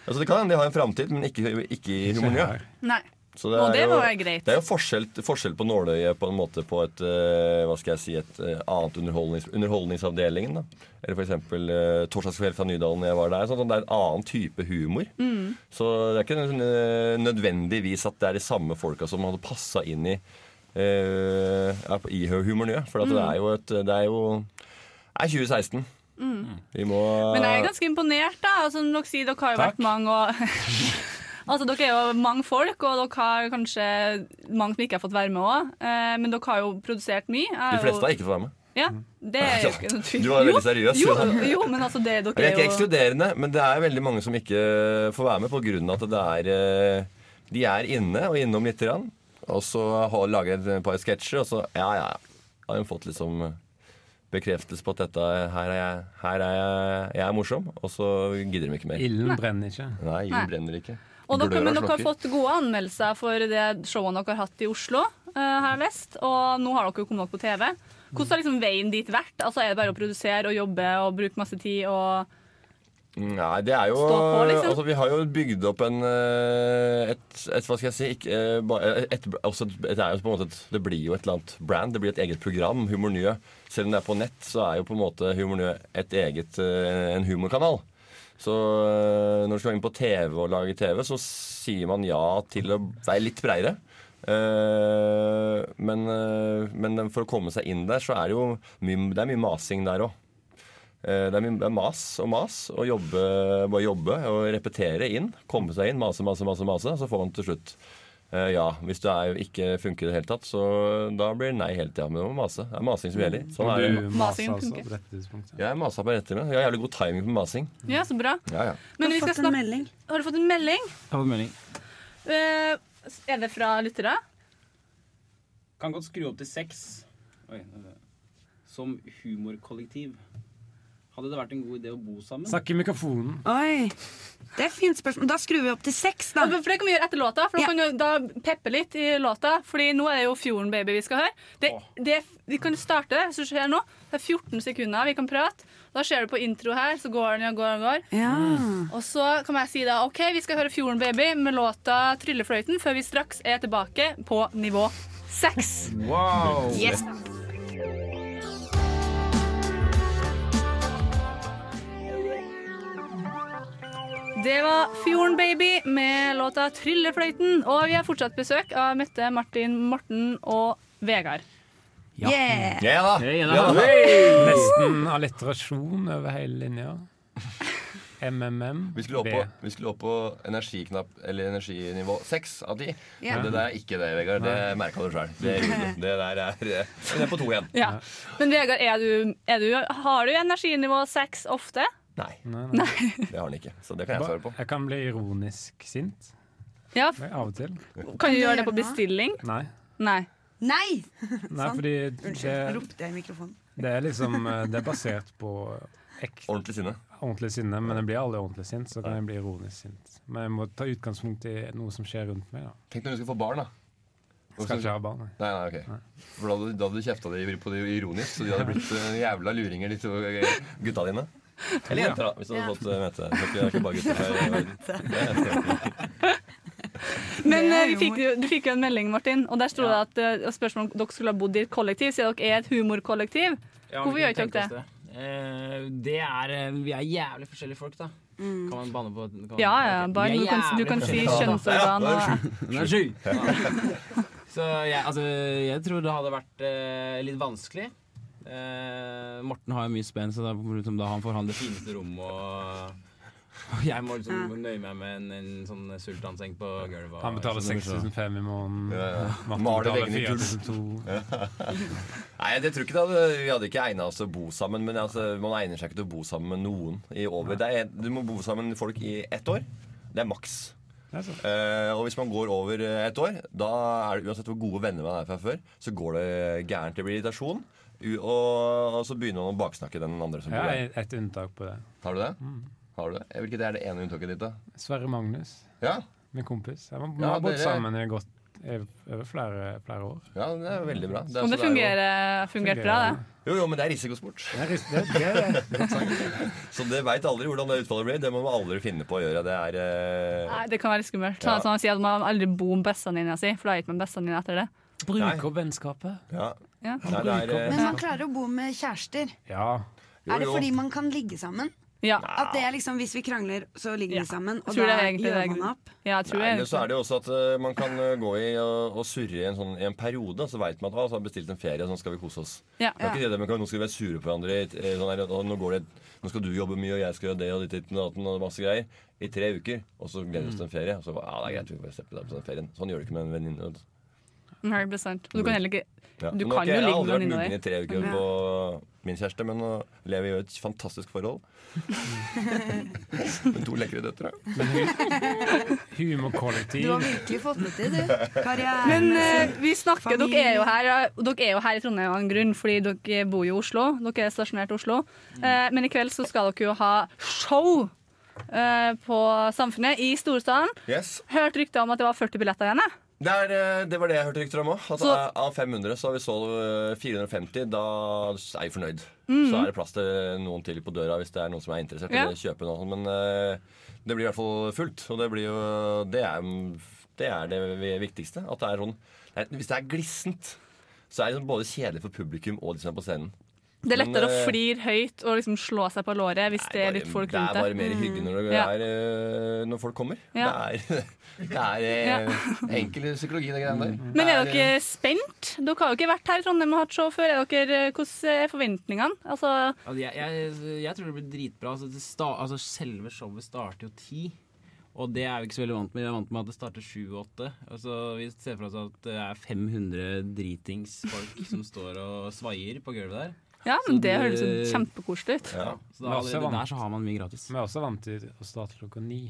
Altså, det kan hende de har en framtid, men ikke, ikke i Romania. Nei. Så Og det jo, være greit. Det er jo forskjell, forskjell på nåløyet på en måte på et eh, hva skal jeg si, et eh, annet underholdnings, Underholdningsavdelingen. da. Eller f.eks. Uh, Torsdagskveld fra Nydalen jeg var der. Sånn, sånn, det er en annen type humor. Mm. Så det er ikke nødvendigvis at det er de samme folka som hadde passa inn i uh, ja, på- i. For at det Mm. er jo et Det er jo er 2016. Mm. Vi må Men jeg er ganske imponert, da. Altså, dere sier dere har jo Takk. vært mange og Altså, Dere er jo mange folk, og dere har kanskje mange som ikke har fått være med òg. Eh, men dere har jo produsert mye. De fleste har ikke fått være med. Ja, det er jo ikke noe tvil. Du var veldig Jo, seriøs, Jo, jo, jo, men altså, det, dere er ikke er ekskluderende, men det er veldig mange som ikke får være med pga. at det er eh, De er inne og innom lite grann, og så har laget et par sketsjer, og så ja, ja, ja. Har hun fått liksom bekreftelse på at dette her er jeg, her er jeg, jeg er morsom, og så gidder de ikke mer. Ilden brenner ikke. Nei, ilden brenner ikke. Og dere, men dere har fått gode anmeldelser for det showene dere har hatt i Oslo, her har jeg lest. Og nå har dere kommet opp på TV. Hvordan har liksom veien dit vært? Altså, Er det bare å produsere og jobbe og bruke masse tid og Nei, det er jo på, liksom. Altså, vi har jo bygd opp en eh, et, et Hva skal jeg si ikke, eh, et, et, det blir jo et eller annet brand. Det blir et eget program. Humor Nye. Selv om det er på nett, så er jo på en måte Humor Nye et eget, eh, en humorkanal. Så eh, når du skal inn på TV og lage TV, så sier man ja til å være litt breiere. Eh, men, eh, men for å komme seg inn der, så er det jo mye, det er mye masing der òg. Det er, det er mas og mas. Og jobbe, bare jobbe og repetere inn. Komme seg inn, mase, mase, mase. mase Så får man til slutt eh, ja. Hvis det er, ikke funker i det hele tatt, så da blir det nei hele tida. Men det må mase. Det er masing som gjelder. Sånn er det. du altså funker. på tidspunktet. Jeg masa på rett tidspunkt. Jeg har jævlig god timing på masing. Ja, så bra. Ja, ja. Men vi skal snakke. Har du fått en melding? Jeg har fått en melding. Uh, er det fra lyttere? Kan godt skru opp til seks. Oi, som humorkollektiv. Hadde det vært en god idé å bo sammen? Snakk i mikrofonen. Oi, det er fint spørsmål. Da skrur vi opp til seks, da. Ja, for det kan vi gjøre etter låta, for da kan du da peppe litt i låta. Fordi nå er det jo Fjorden Baby vi skal høre. Det, det, vi kan starte hvis du ser nå. Det er 14 sekunder vi kan prate. Da ser du på intro her, så går den og går og går. Ja. Og så kan jeg si da OK, vi skal høre Fjorden Baby med låta 'Tryllefløyten' før vi straks er tilbake på nivå 6. Wow! Yes. Det var Fjorden Baby med låta 'Tryllefløyten'. Og vi har fortsatt besøk av Mette, Martin, Morten og Vegard. Ja. Yeah. Ja da. Ja da. Nesten alliterasjon over hele linja. MMM. Vi skulle, opp på, vi skulle opp på energiknapp Eller energinivå seks av ti. Ja. Men det der er ikke det, Vegard. Det merka du sjøl. Det, det der er Vi er på to igjen. Ja. Men Vegard, er du, er du, har du energinivå 6 ofte? Nei. Nei. Det har han ikke. Så det kan jeg svare på. Jeg kan bli ironisk sint. Ja. Det er Av og til. Kan du gjøre det på bestilling? Nei. Nei. Nei! Nei, fordi Unnskyld, det, ropte jeg i mikrofonen. det er liksom eh, Det er basert på Ordentlig sinne. ordentlig sinne, men jeg blir aldri ordentlig sint. Så kan jeg bli ironisk sint. Men jeg må ta utgangspunkt i noe som skjer rundt meg. da Tenk når du skal få barn, da. Skal ikke ha barn, nei. Nei, nei, ok. For da hadde, da hadde du kjefta deg på det ironisk, så de hadde blitt eh, jævla luringer, de to eh, gutta dine. Eller jenter, da, hvis du hadde fått eh, møte. Det er ikke- bare gutter er- Men eh, vi fikk, du fikk jo en melding, Martin, og der sto det at eh, spørsmål om dere skulle ha bodd i et kollektiv, siden dere er et humorkollektiv. Ja, Hvorfor gjør ikke dere det? Eh, det er Vi er jævlig forskjellige folk, da. Kan man banne på kan man, Ja, ja, bare du kan, du kan si kjønnsorgan og. Så jeg, altså, jeg tror det hadde vært uh, litt vanskelig. Eh, Morten har jo mye spenn, så da, liksom, da han får han det fineste rommet. Og, og jeg må liksom nøye meg med en, en sånn sultanseng på gulvet. Han betaler så det blir så- 6500 i måneden. Ja, ja. Maler veggene i gull. 4200. Nei, jeg tror ikke det hadde, Vi hadde ikke egna oss til å bo sammen, men altså, man egner seg ikke til å bo sammen med noen i over det er, Du må bo sammen med folk i ett år. Det er maks. Eh, og hvis man går over eh, et år, da er det uansett hvor gode venner man er fra før, så går det gærent. Det blir irritasjon. Og, og så begynner man å baksnakke den andre som Jeg bor har der. et unntak på det. Har du det? Har du det? Hvilket er det ene unntaket ditt, da? Sverre Magnus, Ja, min kompis. Jeg har, vi Ja, har bodd dere- sammen i godt, over flere, flere år. ja det er veldig bra. Det er jo- fungerer, fungert bra, det. Jo, jo, men det er risikosport. Det er, ris- det, det er. Så det veit aldri hvordan det utfallet blir. Det må man aldri finne på å gjøre. Det er uh... Nei, det kan være skummelt. Ja. Sånn han at man aldri bor med bestevenninna si, for da er ikke man bestevenninne etter det. Bruker vennskapet. Ja. Ja. Nei, det er, eh, Men man klarer å bo med kjærester. Ja. Er det fordi man kan ligge sammen? Ja. At det er liksom, Hvis vi krangler, så ligger vi sammen, og da gjør man opp? Ja, jeg tror Nei, men så er det jo også at uh, man kan uh, gå i og, og surre i en, sånn, i en periode. Så veit man at ah, så har bestilt en ferie, sånn skal vi kose oss. Ja. Det er ikke det, men kan, Nå skal vi være sure på hverandre. i Sånn her, og nå, går det, nå skal du jobbe mye, og jeg skal gjøre det og ditt ditt ditt, og masse greier. I tre uker. Og så gleder vi oss til en ferie. Og så ja, det er greit, vi får slippe deg på den ferien. Sånn gjør du ikke med en venninne. Nei, det blir sant. Du kan heller ikke Ja. Du Men jo ligge med venninna di. Jeg har aldri vært muggen i tre uker på min kjæreste, men nå lever vi i et fantastisk forhold. Med to lekre døtre. Humorkollektiv. Du har virkelig fått det til, du. Karriere. Men uh, vi snakker, dere er, jo her, dere er jo her i Trondheim av en grunn, fordi dere bor jo i Oslo. Dere er stasjonert i Oslo. Uh, men i kveld så skal dere jo ha show eh, på Samfunnet i Storstaden. Yes. Hørt rykter om at det var 40 billetter igjen. jeg. Det, er, eh, det var det jeg hørte rykter om òg. Altså, Av 500 så har vi eh, 450. Da er jeg fornøyd. Mhm. Så er det plass til noen til på døra hvis det er noen som er interessert i Ja. å kjøpe noe. Men eh, det blir i hvert fall fullt. Og det, blir jo, det, er, det er det viktigste. At det er sånn Hvis det er glissent, så er det liksom både kjedelig for publikum og de som er på scenen. Det er lettere Men, å eh, flire høyt og liksom slå seg på låret hvis det er litt folk rundt Det er bare mer hyggelig når, det er, mm. når folk kommer. Ja. Det er, det er eh, enkel psykologi, det greiene der. Men er dere spent? Dere har jo ikke vært her i Trondheim og hatt show før. Er dere, hvordan er forventningene? Altså, Altså, jeg, jeg, jeg tror det blir dritbra. Altså, det sta, altså, selve showet starter jo ti. Og det er vi ikke så veldig vant med. Vi er vant med at det starter sju og åtte. Altså, vi ser for oss at det er 500 dritingsfolk som står og svaier på gulvet der. Ja, Så men det høres jo kjempekoselig ut. Ja, så da, det, vant- der så har man mye gratis. Vi er også vant til å starte klokka ni.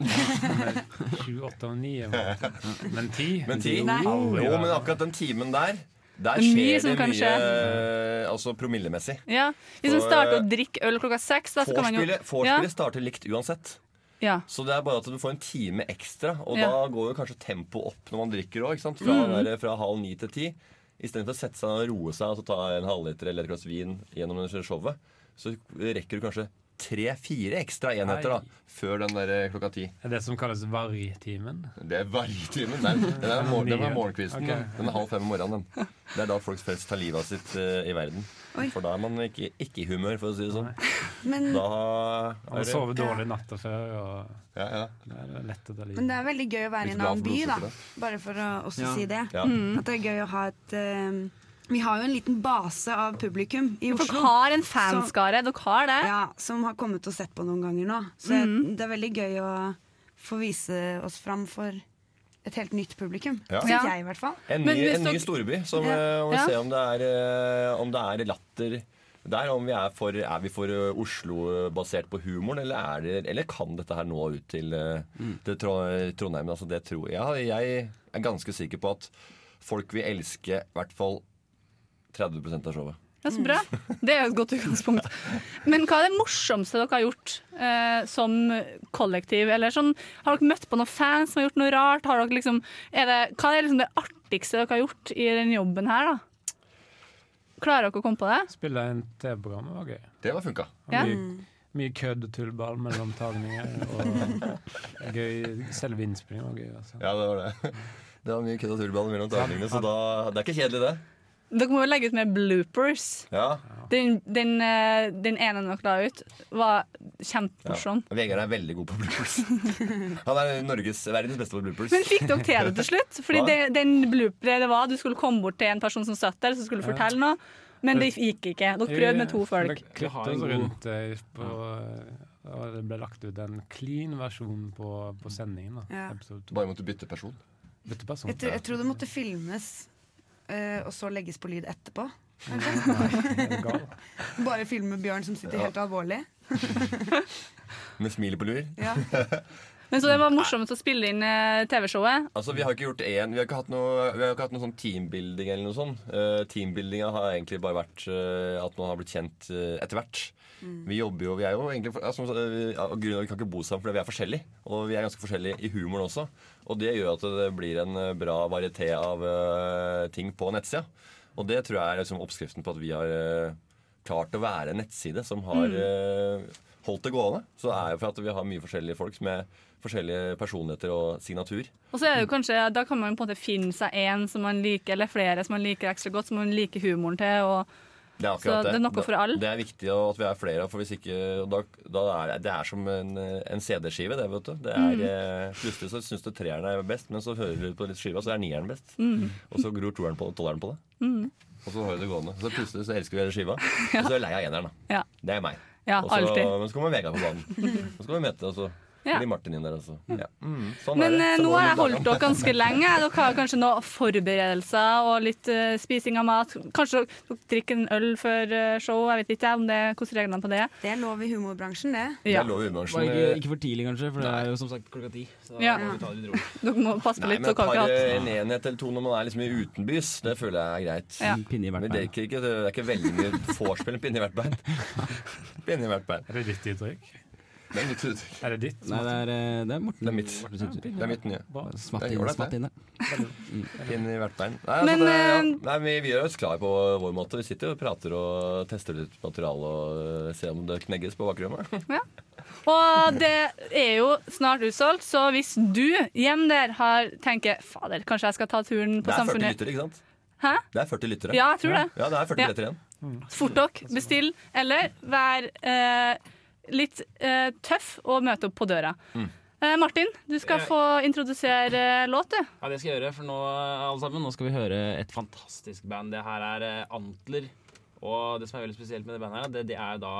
Sju, åtte og ni. er vant til. Men ti? Men ti? Nei. Jo, men akkurat den timen der der er skjer det mye skje. eh, altså promillemessig. Ja. Hvis man starter eh, å drikke øl klokka seks, da så kan man jo Vorspielet vorspielet starter likt uansett. Ja. Så det er bare at du får en time ekstra, og Ja. da går jo kanskje tempoet opp når man drikker òg. Fra, Mm. der- fra halv ni til ti. Istedenfor å sette seg og roe seg og så ta en halvliter eller et glass vin gjennom det showet, så rekker du kanskje tre-fire ekstra enheter da, før den der eh, klokka ti. Er det som kalles vargtimen? Det er vargtimen. Den, den, er mor- den er morgenkvisten. Okay. Den. er halv fem om morgenen. Den. Det er da folk flest tar livet av sitt uh, i verden. Oi. For da er man ikke, ikke i humør, for å si det sånn. Men, Da er det dårlig natta før. Og ja, ja. det er lett å ta livet. men det er veldig gøy å være i en annen by, da. Bare for å også Ja. si det. Ja. At det er gøy å ha et eh, Vi har jo en liten base av publikum i Oslo. Dere har en fanskare. Dere har det. Ja, som har kommet og sett på noen ganger nå. Så mm. det er veldig gøy å få vise oss fram for et helt nytt publikum. Ja. Syns jeg, i hvert fall. En ny, en ny storby. Som, Ja. eh, vi Ja. se om det er, eh, om det er latter der. Om vi er, for, er vi for eh, Oslo-basert på humoren, eller, er det, eller kan dette her nå ut til, mm. til Trondheim? Altså, det tror jeg. Ja, jeg er ganske sikker på at folk vil elske i hvert fall 30% av showet. Ja, så bra. Det er jo et godt utgangspunkt. Men hva er det morsomste dere har gjort eh, som kollektiv? Eller sånn, har dere møtt på noen fans som har gjort noe rart? Har dere liksom, er det, hva er liksom det artigste dere har gjort i den jobben her? da? Klarer dere å komme på det? Spille en TV-program var gøy. Det var funka. Ja. Mye, mye kødd og tullball mellom tagninger. Og gøy, selve innspillingen var gøy. Altså. Ja, det var det. Det var mye kødd og tullball mellom tagningene, så da, det er ikke kjedelig, det. Dere må jo legge ut mer bloopers. Ja. Den, den, eh, den ene dere la ut, var ja. kjempemorsom. Vegard er veldig god på bloopers. Han er Norges, verdens beste på bloopers. Men fikk dere til det til slutt? Fordi det, den blooperet det var, Du skulle komme bort til en person som satt der, som skulle fortelle noe. Men det gikk ikke. Dere prøvde med to folk. Vi har oss rundt eh, på, og det ble lagt ut en clean versjon på, på sendingen. Da. Ja. Bare måtte bytte person. Bytte person. Jeg, tror, jeg tror det måtte filmes, eh, og så legges på lyd etterpå. Nei, film med? Bjørn som sitter Ja. helt alvorlig. Med smilet på lur. Ja. Men Så det var morsomt å spille inn eh, TV-showet. Altså, Vi har ikke gjort én Vi har ikke hatt noe, vi har ikke hatt noe sånn teambuilding eller noe sånt. Uh, teambuildinga har egentlig bare vært uh, at man har blitt kjent uh, etter hvert. Vi jobber jo, vi er jo egentlig for, altså, vi, ja, grunnen av at Vi kan ikke bo sammen fordi vi er forskjellige. Og vi er ganske forskjellige i humoren også. Og det gjør at det blir en eh, bra varieté av eh, ting på nettsida. Og det tror jeg er liksom oppskriften på at vi har eh, klart å være en nettside som har Mm. holdt det gående. Så det er jo for at vi har mye forskjellige folk med forskjellige personligheter og signatur. Og så er det jo kanskje, Da kan man på en måte finne seg en som man liker, eller flere som man liker ekstra godt, som man liker humoren til. og Det er Så akkurat det er noe for alle. Det er viktig at vi er flere, for hvis ikke da, da er det, det er som en, en CD-skive, det, vet du. Det er, Mm. eh, plutselig så syns du treeren er best, men så hører du på litt skiva, så er nieren best. Mm. Og så gror toeren på tolleren på det. Mm. Og så holder det gående. Så plutselig så elsker vi hele skiva. Og så er jeg lei av eneren, da. Ja. Det er meg. Ja, og så, alltid. Men så kommer Vegard på banen. Så vi møte, og så Ja. blir Martin inn der også. Ja. Mm, sånn Men er det. eh, nå har jeg holdt dere ganske lenge. Dere har kanskje noen forberedelser og litt uh, spising av mat. Kanskje dere drikker en øl før eh, show. Jeg vet ikke om det, hvordan er reglene på det. Det er lov i humorbransjen, det. Ja. lov i humorbransjen. Ikke, ikke for tidlig, kanskje, for det er jo som sagt klokka ti. Så Ja. må vi ta det. Dere må passe på Nei, litt. men Dere har par, en enhet eller to når man er liksom i utenbys, det føler jeg er greit. Ja. Pinne i hvert bein. det er ikke, det er veldig mye vorspiel med pinne i hvert bein. pinne i hvert bein. Er det ditt uttrykk? Det er mitt uttrykk. Er det ditt? Nei, det er, eh, det er Morten. Det er mitt. Mortens uttrykk. Det er mitt nye. Smatt Det inn, smatt det. inn der. Pinne i hvert bein. Nei, altså, Men, det, ja. eh, Nei, vi, vi gjør oss klar på vår måte. Vi sitter og prater og tester litt materiale og eh, ser om det knegges på bakrommet. Og det er jo snart utsolgt, så hvis du hjem der har tenker Fader, kanskje jeg skal ta turen på Samfunnet. Det er 40 Samfunnet. lyttere, ikke sant? Hæ? Det er 40 lyttere. Ja, jeg tror det. Ja, det er 40 Ja. lyttere igjen. Fort dere, bestill, eller vær eh, litt eh, tøff og møte opp på døra. Mm. Eh, Martin, du skal Jeg- få introdusere eh, låt, du. Ja, det skal jeg gjøre, for nå, alle sammen, nå skal vi høre et fantastisk band. Det her er eh, Antler. Og det som er veldig spesielt med det bandet, her, det, det er da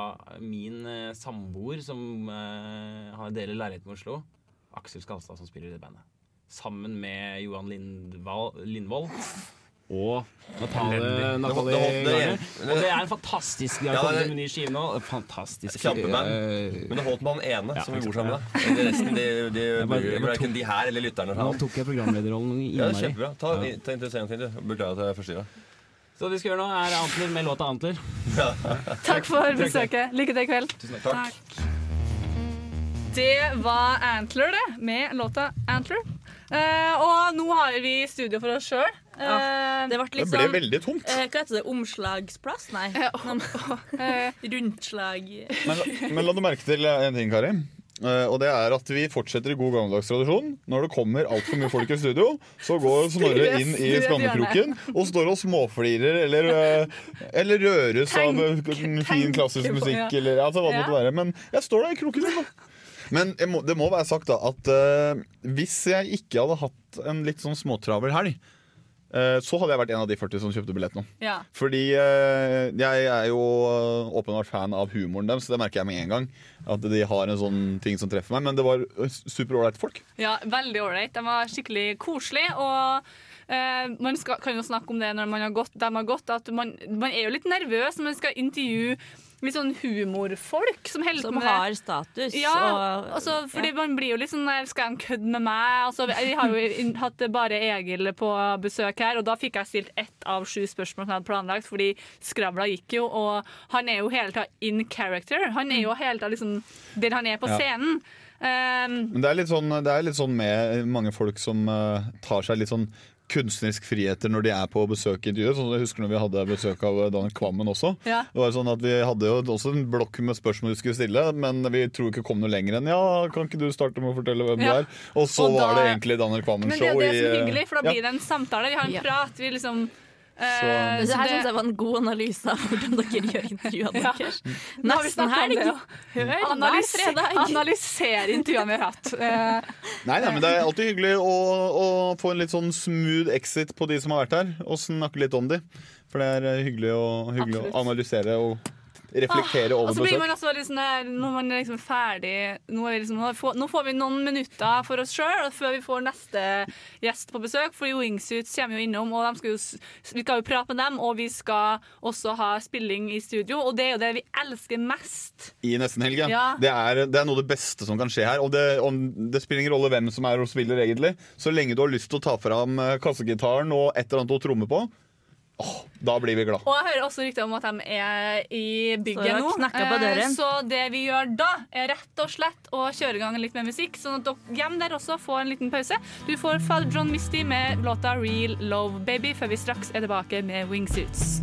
min eh, samboer som eh, har deler leilighet med Oslo. Aksel Skalstad som spiller i det bandet. Sammen med Johan Lindval, Lindvold. Og Natalie, Natalie Det holdt- det- Garner. det- Og det er en fantastisk De har Ja, kommet det- med ny skive nå. Fantastisk. Kjempeband. eh, Men det holdt med han ene Ja, som vi bor sammen med. De resten de, de, bare de her eller lytterne. Nå tok jeg programlederrollen Ja, innmari. kjempebra. Ta, ta interessant ting, du. Beklager at jeg forstyrra. Så det vi skal gjøre nå, er Antler med låta Antler. Takk for besøket. Lykke til i kveld. Tusen takk. Det var Antler, det, med låta Antler. Eh, og nå har vi studio for oss sjøl. Ja, det ble Det ble sånn veldig tomt. eh, Hva heter det? Omslagsplass? Nei. Eh, Rundslag Men, men la du merke til en ting, Kari. Eh, og det er at Vi fortsetter i god gammeldags tradisjon. Når det kommer altfor mye folk i studio, så går Snorre inn i skammekroken og står og småflirer eller, eh, eller røres av eh, fin klassisk musikk. ja. Eller, altså, hva det måtte være. Men jeg står der i kroken min, da. Men jeg må, det må være sagt da at uh, hvis jeg ikke hadde hatt en litt sånn småtravel helg, eh, så hadde jeg vært en av de 40 som kjøpte billett nå. Ja. Fordi eh, jeg er jo eh, åpenbart fan av humoren deres, så det merker jeg med en gang. At de har en sånn ting som treffer meg. Men det var superålreite folk. Ja, veldig ålreit. De var skikkelig koselige. Og eh, man skal, kan jo snakke om det når man har gått, de har gått, at man, man er jo litt nervøs når man skal intervjue litt sånn humorfolk som holder på med det. har status, Ja, og- også, fordi ja. man blir jo litt sånn der, Skal de kødde med meg? Altså, vi har jo hatt bare Egil på besøk her, og da fikk jeg stilt ett av sju spørsmål som jeg hadde planlagt, fordi skravla gikk jo, og han er jo hele tida in character. Han er jo hele tida liksom der han er på Ja. scenen. Um, Men det er litt sånn, det er litt sånn med mange folk som uh, tar seg litt sånn kunstnerisk friheter når de er på besøk i intervjuet. Sånn, jeg husker når vi hadde besøk av Dan Daniel Kvammen også. Ja. Det var sånn at Vi hadde jo også en blokk med spørsmål vi skulle stille, men vi tror ikke kom noe lenger enn ja, kan ikke du starte med å fortelle hvem Ja. du er? Og så Og da- var det egentlig Daniel men det er det som er eh, hyggelig, for da ja. blir det en samtale. Vi har en Ja. prat. Vi liksom eh, det her det- jeg var en god analyse av hvordan dere gjør intervjuene Ja. deres. Nesten helg. det, ja. Hør hver Analyse- fredag. Analysere intervjuene vi har hatt. Eh, Nei, nei, men Det er alltid hyggelig å, å få en litt sånn smooth exit på de som har vært her, og snakke litt om de. For det er eh, hyggelig å, hyggelig å analysere og reflektere over Og så blir besøk. man også der, når man er liksom ferdig Nå, er vi liksom, nå får- vi noen minutter for oss sjøl før vi får neste gjest på besøk. For Wingsuits kommer jo innom, og skal jo, vi skal jo prate med dem. Og vi skal også ha spilling i studio, og det er jo det vi elsker mest. I nesten helg, ja. Ja. Det, er, det er noe av det beste som kan skje her. Og det, om, det spiller ingen rolle hvem som er og spiller, egentlig. Så lenge du har lyst til å ta fram eh, kassegitaren og et eller annet å tromme på, åh, da blir vi glad. Og jeg hører også rykter om at de er i bygget nå. Eh. Så det vi gjør da, er rett og slett å kjøre i gang litt med musikk, sånn at dere hjem der også får en liten pause. Du får Father John Misty med låta Real Love Baby, før vi straks er tilbake med Wingsuits.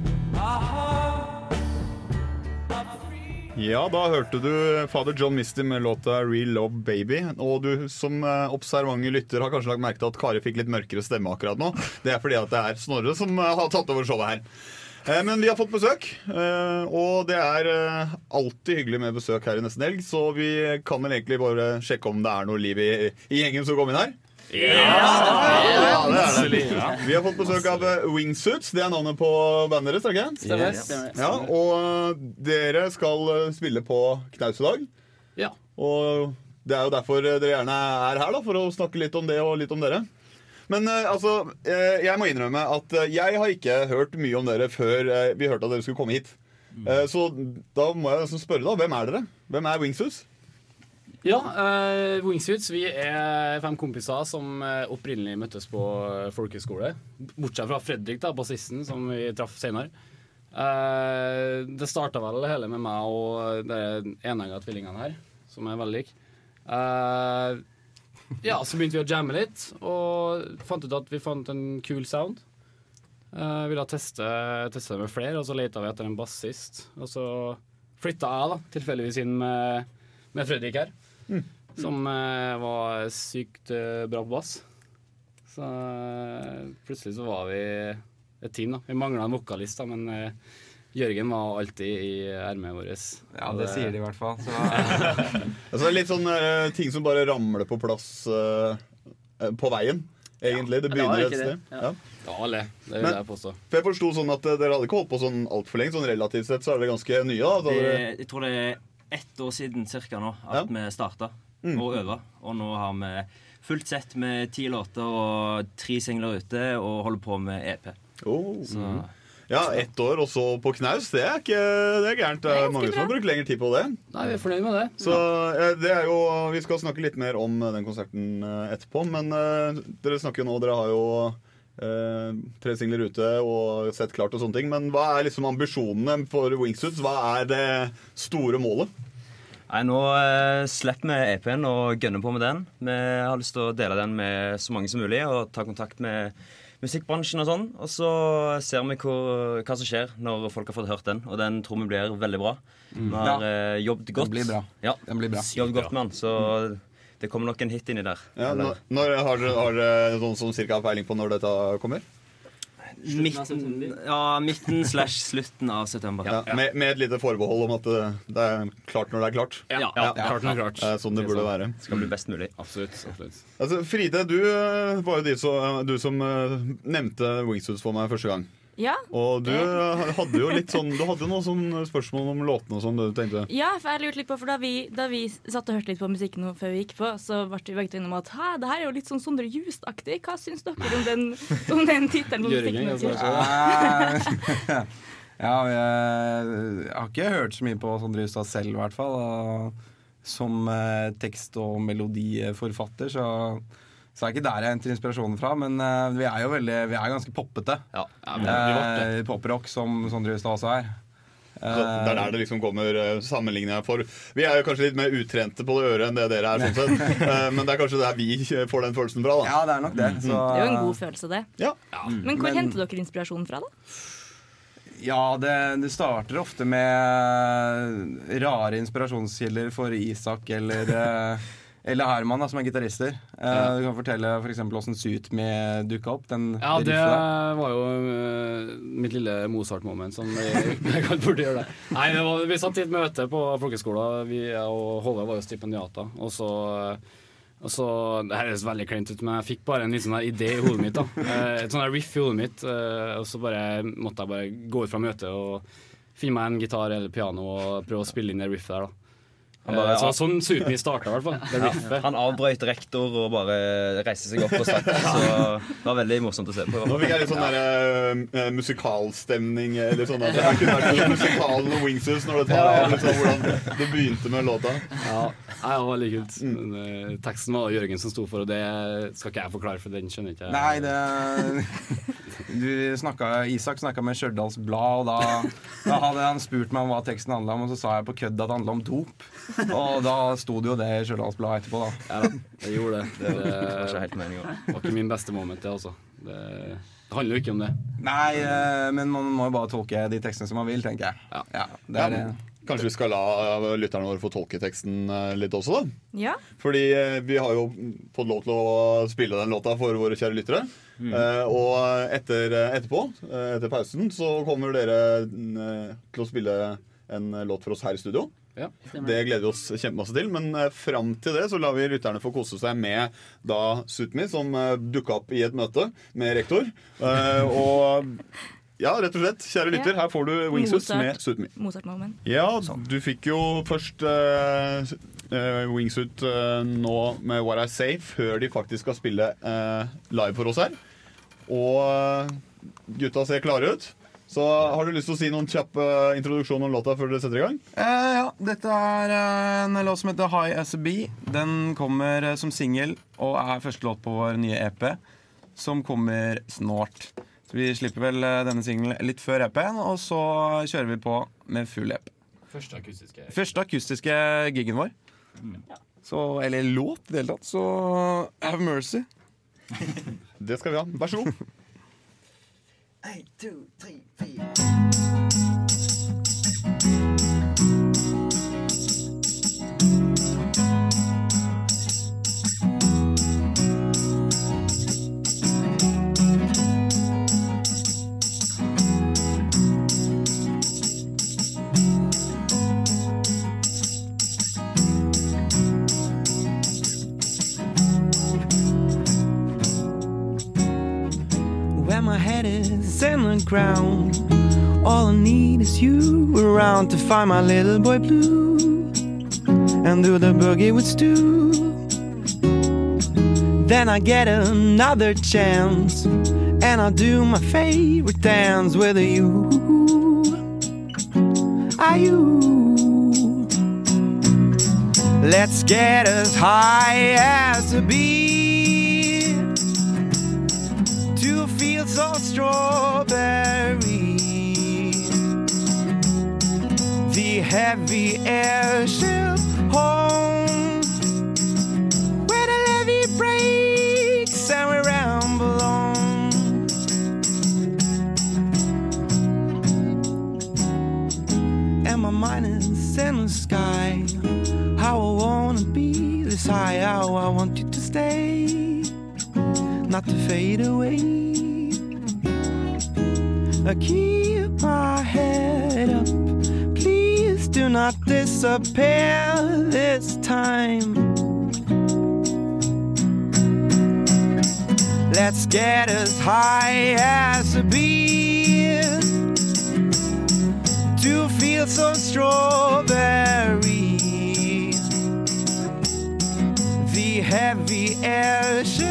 Ja, da hørte du Father John Misty med låta 'Real Love Baby'. Og du som eh, observante lytter har kanskje lagt merke til at Kari fikk litt mørkere stemme akkurat nå. Det er fordi at det er Snorre som eh, har tatt over showet her. Eh, Men vi har fått besøk, og det er alltid hyggelig med besøk her i Nesten Helg. Så vi kan vel egentlig bare sjekke om det er noe liv i, i gjengen som kom inn her. Ja, det er det. Vi har fått besøk av eh, Wingsuits. Det er navnet på bandet deres? er det ikke? Stemmer. Ja, og eh, dere skal eh, spille på Knaus i dag. Ja. Og det er jo derfor dere gjerne er her, da, for å snakke litt om det og litt om dere. Men altså, jeg må innrømme at jeg har ikke hørt mye om dere før vi hørte at dere skulle komme hit. Eh, Så da må jeg spørre, da. Hvem er dere? Hvem er Wingsuits? Ja, uh, Wingsuits vi er fem kompiser som eh, opprinnelig møttes på eh, folkehøyskole. Bortsett fra Fredrik, da, bassisten, som vi traff senere. Uh, det starta vel hele med meg og de enegga tvillingene her, som er veldig like. Uh, ja, så begynte vi å jamme litt, og fant ut at vi fant en kul sound. Uh, ville teste, teste det med flere, og så leta vi etter en bassist. Og så flytta jeg da, tilfeldigvis inn med, med Fredrik her, som eh, var sykt eh, bra på bass. Så eh, plutselig så var vi et team, da. Vi mangla en vokalist, da, men Jørgen var alltid i ermet vårt. Ja, det sier de i hvert fall. Så, Altså, litt sånn uh, ting som bare ramler på plass uh, uh, på veien, egentlig. Det Ja, det var begynner et sted. det. Ja. Ja, alle. Det vil Men- jeg påstå. For jeg forsto sånn at dere hadde ikke holdt på sånn altfor lenge. Sånn relativt sett så er dere ganske nye. da. da det, dere... jeg tror det er ett år siden cirka nå at vi starta Mm. og øva. Og nå har vi fullt sett med ti låter og tre singler ute og holder på med EP. Oh. Så Ja, ett år, og så på knaus. Det er ikke det er gærent. Det er mange som har brukt lengre tid på det. Nei, vi er fornøyd med det. Så eh, det er jo Vi skal snakke litt mer om den konserten eh, etterpå, men eh, dere snakker jo nå Dere har jo tre singler ute og sett klart og sånne ting. Men hva er liksom ambisjonene for Wingsuits? Hva er det store målet? Nei, Nå eh, slipper vi EP-en og gønner på med den. Vi har lyst til å dele den med så mange som mulig og ta kontakt med musikkbransjen og sånn. Og så ser vi hvor, hva som skjer når folk har fått hørt den. Og den tror vi blir veldig bra. Mm. Vi har eh, jobbet godt. blir bra. Ja, Den blir bra. Jobbet godt med den, så det kommer nok en hit inni der. Ja, når, når har dere, noen som cirka har peiling på når dette kommer? Midten, ja, midten slash slutten av september. Ja, med, med et lite forbehold om at det, det er klart når det er klart. Ja, ja, klart når det er klart. Det sånn det burde være. Skal bli best mulig. Absolutt. absolutt. Altså, Fride, du eh, var jo de som, du som eh, nevnte Wingsuits for meg første gang. Ja. Og du hadde jo litt sånn Du hadde noen sånne spørsmål om låtene og sånn du tenkte. Ja, for jeg lurte litt på, for da vi, da vi satt og hørte litt på musikken før vi gikk på, så ble vi begge to innom at Hæ, det her er jo litt sånn Sondre Just-aktig. Hva syns dere om den, om den tittelen altså. Ja, jeg, har ikke hørt så mye på Sondre Justad selv, i hvert fall. Og som eh, tekst- og melodiforfatter, så, så det er ikke der jeg henter inspirasjonen fra. Men uh, vi er jo veldig, vi er ganske poppete. Ja, det. Eh, Poprock, som Sondre Justad også er. Så Det er der det liksom kommer eh, sammenligninga for. Vi er jo kanskje litt mer utrente på det øret enn det dere er. sånn sett Eh, Men det er kanskje der vi får den følelsen fra. da Ja, det er nok det. Så, Det er jo en god følelse, det. Ja. Men hvor Men- henter dere inspirasjonen fra, da? Ja, det, det starter ofte med rare inspirasjonskilder for Isak eller, eller Herman, da, som er gitarister. Uh, Du kan fortelle f.eks. åssen Suit Me dukka opp. Den Ja, det det var jo uh, mitt lille Mozart-moment som jeg, jeg kan burde gjøre det. Nei, det var, Vi satt i et møte på folkeskolen, vi og Håvard var jo stipendiater. Og så, og så Det høres veldig kleint ut, men jeg fikk bare en liten sånn idé i hodet mitt. da uh, Et sånn riff i hodet mitt. Og så bare måtte jeg bare gå ut fra møtet og finne meg en gitar eller piano og prøve å spille inn det riffet der. da bare- ja. Så sånn suten Me starta, i hvert fall. Ja, han avbrøt rektor og bare reiste seg opp og stakk. Så det var veldig morsomt å se på. Nå fikk jeg litt sånn der, uh, musikalstemning. Eller sånn at Det kunne vært musikalen og Wingsus når det tar av liksom, hvordan det begynte med låta. Ja, det var veldig kult. Men, eh, teksten var det Jørgen som sto for, og det skal ikke jeg forklare, for den skjønner ikke jeg. Nei, det du snakket, Isak snakka med Stjørdals Blad, og da, da hadde han spurt meg om hva teksten handla om, og så sa jeg på kødd at det handla om dop. Og da sto det jo det i Stjørdals Blad etterpå, da. Ja da, det gjorde det. Det var ikke helt meningen. var ikke min beste moment, det, altså. Det, det handler jo ikke om det. Nei, eh, men man må jo bare tolke de tekstene som man vil, tenker jeg. Ja, det er, Ja, Kanskje vi skal la lytterne våre få tolke teksten eh, litt også, da? Ja. Fordi eh, vi har jo fått lov til å spille den låta for våre kjære lyttere. Mm. Eh, og etter, etterpå, etter pausen, så kommer dere til å spille en låt for oss her i studio. Ja. Det gleder vi oss kjempemasse til. Men fram til det så lar vi lytterne få kose seg med da Sutmi, som dukka opp i et møte med rektor. Eh, og ja, rett og slett, kjære lytter, her får du Wingsuits Mozart. Suit Me. Mozart-moment. Ja, du fikk jo først uh, Wingsuit uh, nå med What I Say, før de faktisk skal spille live for oss her. Og gutta ser klare ut. Så har du lyst til å si noen kjapp introduksjon om låta før dere setter i gang? Eh, ja, dette er en låt som heter High As A Bee. Den kommer som singel og er første låt på vår nye EP, som kommer snart. Så Vi slipper vel eh, denne singelen litt før EP-en, og så kjører vi på med full EP. Første akustiske Første akustiske gigen vår. Så, eller låt i det hele tatt. Så have mercy. Det skal vi ha. Vær så god. Where ground. All I need is you around to find my little boy blue and do the boogie with. Then I get another chance and I do my favorite dance with you. Are you? Let's get as high as a bee heavy airship home, where the levee breaks and we ramble on. And my mind is in the sky. How I wanna be this high, how I want you to stay not to fade away. I keep my disappear this time. Let's get as high as a bee to feel so strawberry. The heavy airship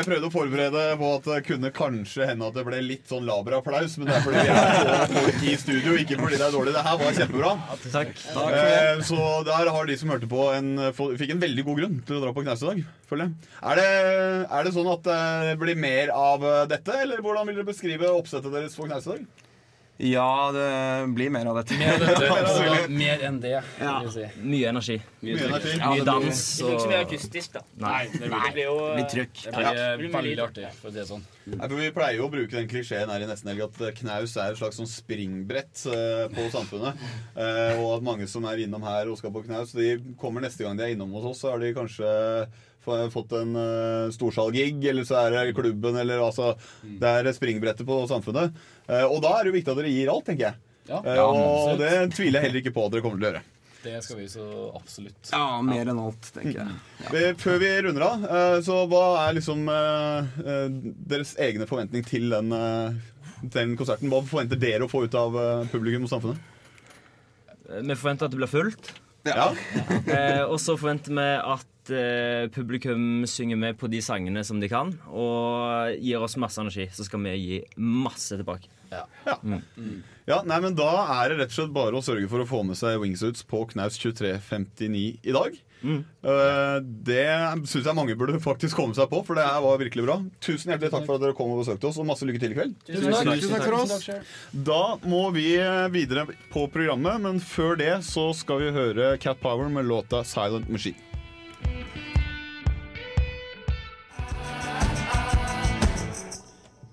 jeg, prøvde å forberede på at det kunne kanskje hende at det ble litt sånn laber applaus, men det er fordi vi er folk i studio, ikke fordi det er dårlig. Det her var kjempebra. Takk. Eh, så der har de som hørte på, en, fikk en veldig god grunn til å dra på knaus i dag. Føler jeg. Er det, er det sånn at det blir mer av dette, eller hvordan vil dere beskrive oppsettet deres for knaus i dag? Ja, det blir mer av dette. Mer av dette, altså, mer enn det. Ja. si. Mye energi. Mye energi. Ja, mye dans. blir- ikke så mye akustisk, da. Nei. det blir, det blir jo Det trykk. Det blir Ja. eh, Det blir veldig artig, for å si det sånn. Nei, for Vi pleier jo å bruke den klisjeen her i nesten helg at eh, knaus er et slags sånn springbrett eh, på samfunnet. Eh, og at mange som er innom her og skal på knaus, de kommer neste gang de er innom hos oss, så har de kanskje fått en uh, storsalgig, eller så er det klubben, eller altså Det er springbrettet på samfunnet. Eh, og da er det jo viktig at dere gir alt, tenker jeg. Ja. Eh, og det tviler jeg heller ikke på at dere kommer til å gjøre. Det skal vi så absolutt. Ja, mer enn alt, tenker jeg. Ja. Før vi runder av, eh, så hva er liksom deres egne forventning til den, den konserten? Hva forventer dere å få ut av publikum og samfunnet? Vi forventer at det blir fullt. Ja. eh, og så forventer vi at eh, publikum synger med på de sangene som de kan, og gir oss masse energi. Så skal vi gi masse tilbake. Ja. Mm. Ja, nei, men Da er det rett og slett bare å sørge for å få med seg wingsuits på Knaus 2359 i dag. Eh, det syns jeg mange burde faktisk komme seg på, for det var virkelig bra. Tusen hjertelig takk for at dere kom og besøkte oss, og masse lykke til i kveld. Tusen takk. Tusen takk for oss. Da må vi videre på programmet, men før det så skal vi høre Cat Power med låta 'Silent Machine'.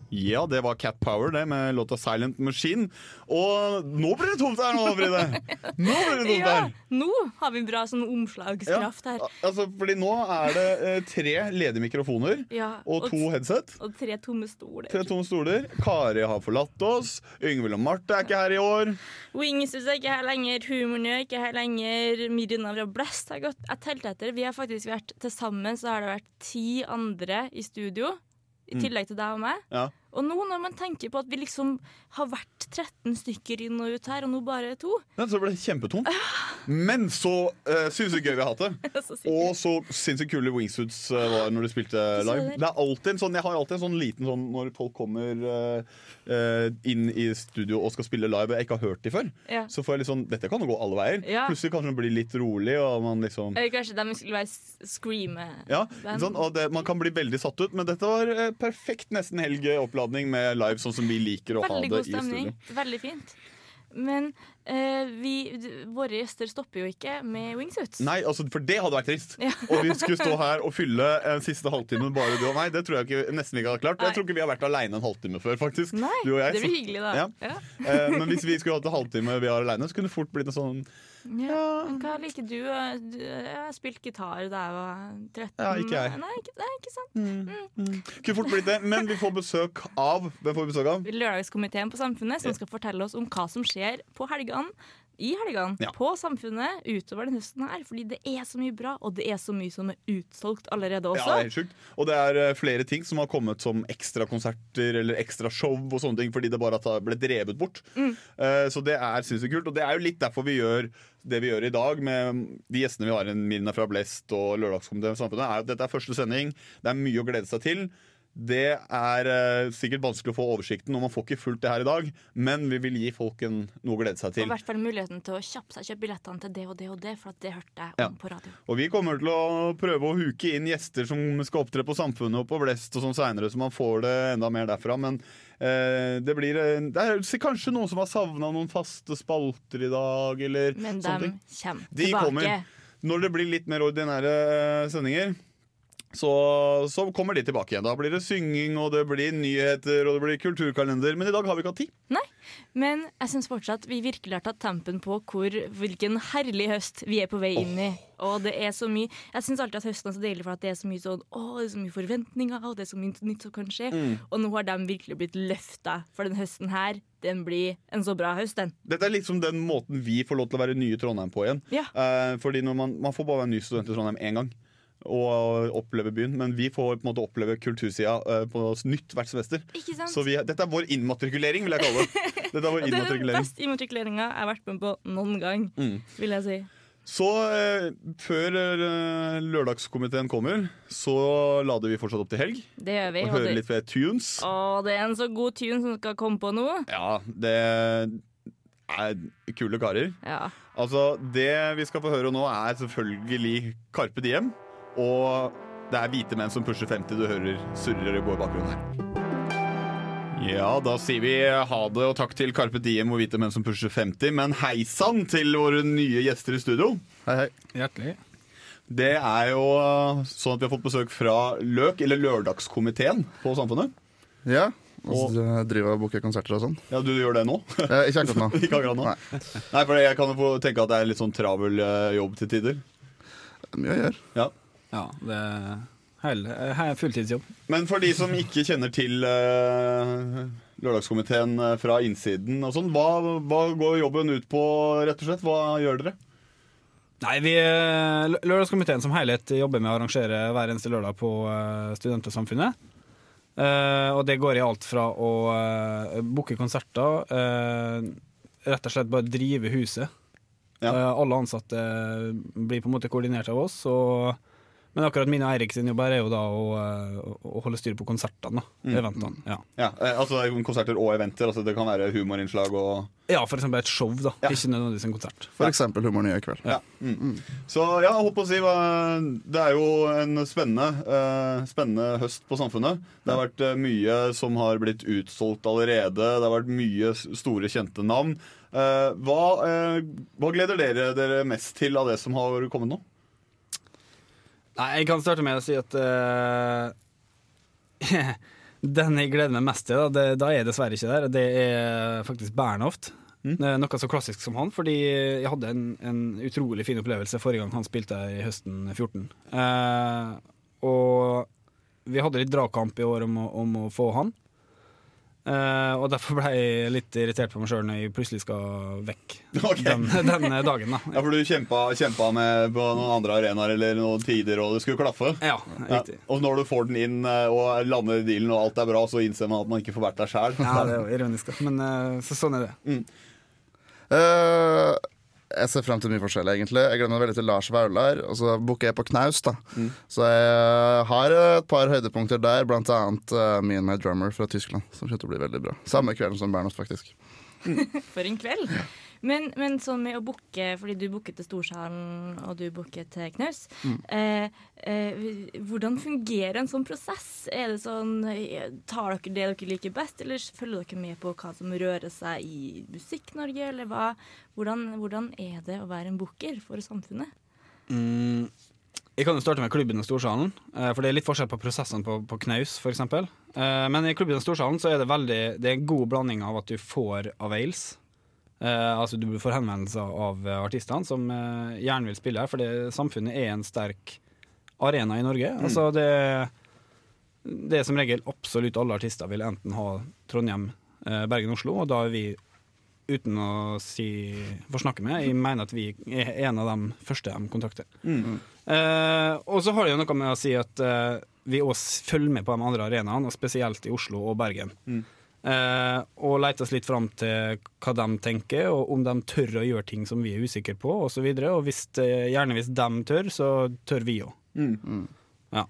Ja, det var Cat Power det med låta 'Silent Machine'. Og nå blir det tomt her nå, Fride! Nå blir det tomt Ja, her. nå har vi bra sånn omslagskraft her. Altså, fordi nå er det eh, tre ledige mikrofoner Ja, og to headset. Og tre tomme stoler. Tre tomme stoler. Kari har forlatt oss. Yngvild og Marte er ikke her i år. Wingsus er ikke her lenger, Humoren er ikke her lenger, Miriam fra Blest har gått Jeg telte etter. Vi har faktisk vært til sammen så har det vært ti andre i studio. I Mm. tillegg til deg og meg. Ja. Og nå når man tenker på at vi liksom har vært 13 stykker inn og ut her, og nå bare to Ja, så ble det kjempetomt. Men så uh, sinnssykt gøy vi har hatt det. Og så sinnssykt kule wingsuits uh, var når du spilte live. det. Det er alltid en sånn, Jeg har alltid en sånn liten sånn når folk kommer uh, uh, inn i studio og skal spille live og jeg ikke har hørt de før. Ja. Så får jeg litt sånn Dette kan jo gå alle veier. Ja. Plutselig kanskje man blir litt rolig, og man liksom Eller kanskje de skulle være screame ja, sånn, og det, Man kan bli veldig satt ut, men dette var eh, perfekt nesten helg-oppladning med live sånn som vi liker å ha Veldig det god i stemning. Studio. Veldig fint. Men eh, vi, våre gjester stopper jo ikke med wingsuits. Nei, altså, for det hadde vært trist. Ja. Og vi skulle stå her og fylle en siste halvtime bare du og meg. Det tror jeg ikke, nesten ikke hadde klart. Nei. Jeg tror ikke vi har vært aleine en halvtime før, faktisk. Nei, jeg, det blir så- hyggelig, da. Ja. Ja. Eh, men hvis vi skulle hatt en halvtime vi har aleine, så kunne det fort blitt en sånn Ja. Hva liker du? du? Jeg har spilt gitar da jeg var 13. Ja, ikke jeg. Nei, ikke, nei, ikke sant. Mm. Kunne fort blitt det. Men vi får besøk av Hvem får vi besøk av? Lørdagskomiteen på Samfunnet som skal fortelle oss om hva som skjer på helgene. I helgene Ja. på Samfunnet utover denne høsten her. Fordi det er så mye bra, og det er så mye som er utsolgt allerede også. Ja, det er helt sjukt. Og det er eh, flere ting som har kommet som ekstrakonserter eller ekstra show og sånne ting, fordi det bare ble drevet bort. Mm. Uh, Så det er sinnssykt kult. Og det er jo litt derfor vi gjør det vi gjør i dag med de gjestene vi har, i Mirna fra Blest og Lørdagskomiteen samfunnet, er at dette er første sending. Det er mye å glede seg til. Det er uh, sikkert vanskelig å få oversikten, og man får ikke fulgt det her i dag, men vi vil gi folk en, noe å glede seg til. Og i hvert fall muligheten til å kjappe seg kjøpe billettene til det og det og det, for at det hørte jeg Ja. om på radio. Og vi kommer til å prøve å huke inn gjester som skal opptre på Samfunnet og på Blest og sånn seinere, så man får det enda mer derfra. Men det blir eh, Det er kanskje noen som har savna noen faste spalter i dag, eller Men sånne ting. kommer De kommer. Når det blir litt mer ordinære eh, sendinger, så, så kommer de tilbake igjen. Da blir det synging, og det blir nyheter, og det blir kulturkalender. Men i dag har vi ikke hatt tid. Nei, men jeg syns fortsatt vi virkelig har tatt tempen på hvor, hvilken herlig høst vi er på vei inn i. Og det er så mye Jeg syns alltid at høsten er så deilig, for at det er så mye sånn Å, det er så mye forventninger, og det er så mye nytt som kan skje. Mm. Og nå har de virkelig blitt løfta, for den høsten her, den blir en så bra høst, den. Dette er liksom den måten vi får lov til å være nye Trondheim på igjen. Ja. Eh, fordi når man, man får bare være ny student i Trondheim én gang. Og oppleve byen, Men vi får på en måte oppleve kultursida eh, på nytt hvert semester. Så vi, dette er vår innmatrikulering, vil jeg kalle det. Dette er vår det er den beste innmatrikuleringa jeg har vært med på noen gang, Mm. vil jeg si. Så eh, før eh, lørdagskomiteen kommer, så lader vi fortsatt opp til helg. Det gjør vi. Og hører litt ved tunes. Å, det er en så god tune som skal komme på nå. Ja, det er kule karer. Ja. Altså, Det vi skal få høre nå, er selvfølgelig Karpe Diem. Og det er hvite menn som pusher 50 du hører surrer og går i bakgrunnen her. Ja, da sier vi ha det og takk til Carpe Diem og hvite menn som pusher 50. Men hei sann til våre nye gjester i studio. Hei, hei. Hjertelig. Det er jo uh, sånn at vi har fått besøk fra Løk, eller Lørdagskomiteen på Samfunnet. Ja, og så driver og booker konserter og sånn. Ja, du gjør det nå? Eh, ikke akkurat nå. ikke akkurat nå. Nei. for jeg kan jo få tenke at det er litt sånn travel eh, jobb til tider. Mye å gjøre. Ja. Ja, det er fulltidsjobb. Men for de som ikke kjenner til uh, Lørdagskomiteen eh, fra innsiden og sånn, hva, hva går jobben ut på, rett og slett? Hva gjør dere? Nei, vi, Lørdagskomiteen som helhet jobber med å arrangere hver eneste lørdag på eh, Studentsamfunnet. Eh, og det går i alt fra å uh, booke konserter, uh, rett og slett bare drive huset. Eh, alle ansatte blir på en måte koordinert av oss. Og, men akkurat min og Eirik sin jobb her er jo da å, eh, å holde styr på konsertene. Mm. Eventene. Ja. Ja, eh, altså Konserter og eventer. altså Det kan være humorinnslag og ja, for eksempel et show, da. Ikke nødvendigvis en konsert. For eksempel Humor Nye i kveld. Ja. Mm. Så ja, håper å si hva- Det er jo en spennende, eh, spennende høst på Samfunnet. Det har vært mye som har blitt utsolgt allerede. Det har vært mye store, kjente navn. Eh, hva, eh, hva gleder dere dere mest til av det som har kommet nå? Nei, jeg kan starte med å si at uh, Den jeg gleder meg mest til, da, det, da er jeg dessverre ikke der. Det er faktisk Bernhoft. Det er noe så klassisk som han, fordi jeg hadde en, en utrolig fin opplevelse forrige gang han spilte her i høsten 14. Uh, og vi hadde litt dragkamp i år om å, om å få han. Eh, og derfor ble jeg litt irritert på meg sjøl når jeg plutselig skal vekk den, denne dagen. da Ja, For du kjempa, kjempa med på noen andre arenaer eller noen tider, og det skulle klaffe? Ja, riktig. Og når du får den inn eh, og lander i dealen og alt er bra, så innser man at man ikke får vært der sjæl. Ja, det er jo ironisk. Men uh, så, sånn er det. Eh, jeg ser frem til mye forskjellig, egentlig. Jeg gleder meg veldig til Lars Vaular. Og så booker jeg på Knaus, da. Så jeg har et par høydepunkter der, blant annet uh, Me and My Drummer fra Tyskland. Som kommer til å bli veldig bra. Samme kvelden som Bernhoft, faktisk. For en kveld. Men, men sånn med å booke, fordi du booket til Storsalen og du booket til Knaus. Mm. Eh, eh, hvordan fungerer en sånn prosess? Er det sånn, eh, Tar dere det dere liker best, eller følger dere med på hva som rører seg i Musikk-Norge? Eller hva? Hvordan, hvordan er det å være en booker for samfunnet? Mm, jeg kan jo starte med klubben og Storsalen, eh, for det er litt forskjell på prosessene på, på Knaus f.eks. Eh, men i klubben og Storsalen så er det veldig Det er en god blanding av at du får avails. Eh, altså Du får henvendelser av eh, artistene som eh, gjerne vil spille her, for det, samfunnet er en sterk arena i Norge. Mm. Altså det, det er som regel absolutt alle artister vil enten ha Trondheim, eh, Bergen, Oslo, og da er vi uten å si forsnakke med, jeg mener at vi er en av de første de kontakter. Mm. Eh, og så har det jo noe med å si at vi også følger med på de andre arenaene, og spesielt i Oslo og Bergen. Mm. Eh, og leite oss litt fram til hva de tenker, og om de tør å gjøre ting som vi er usikre på, osv. Og, så videre. og hvis, eh, gjerne hvis de tør, så tør vi òg. Mm. Ja.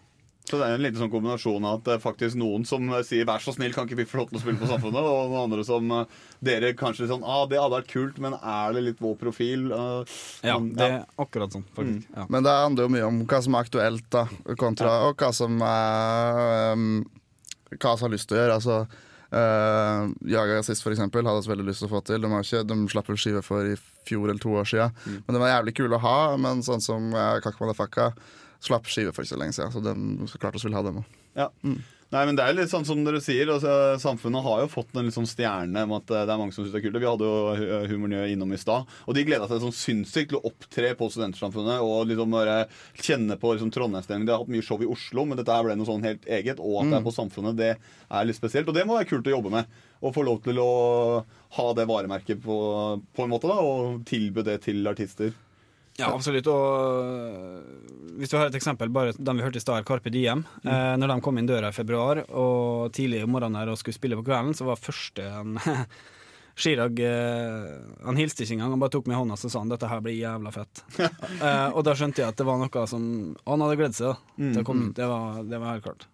Så det er en liten sånn kombinasjon av at det er faktisk noen som eh, sier 'vær så snill, kan ikke vi få lov til å spille på Samfunnet', og noen andre som eh, dere kanskje sånn 'ah, det hadde vært kult, men er det litt vår profil'? Uh, Ja, men- det er akkurat sånn, faktisk. Ja. Men det handler jo mye om hva som er aktuelt, da, kontra og hva som er um, Hva som har lyst til å gjøre. Altså, uh, Jaga sist, for eksempel, hadde også veldig lyst til å få til. De, ikke, de slapp vel skive for i fjor eller to år siden. Men de var jævlig kule å ha. Men sånn som uh, Kakk Madafaka slapp skive for ikke så lenge siden, så de så klart vi vil ha dem òg. Ja. Nei, men Det er litt sånn som dere sier. Altså, samfunnet har jo fått en sånn stjerne om at eh, det er mange som syns det er kult. Vi hadde jo humor Humornyhet innom i stad. Og de gleda seg sånn sinnssykt til å opptre på Studentsamfunnet og liksom bare kjenne på liksom Trondheimsstemning. De har hatt mye show i Oslo, men dette her ble noe sånn helt eget. Og at det er på Samfunnet, det er litt spesielt. Og det må være kult å jobbe med. Å få lov til å ha det varemerket på, på en måte, da, og tilby det til artister. Ja, absolutt. Og øh, hvis du har et eksempel, bare den vi hørte i stad, Carpe Diem. Eh, når de kom inn døra i februar og tidlig om morgenen her og skulle spille på kvelden, så var første en Chirag eh, Han hilste ikke engang, han bare tok meg i hånda og sa han, dette her blir jævla fett. eh, og da skjønte jeg at det var noe som Han hadde gledet seg da, til å komme Mm. ut. Det var, det var helt klart.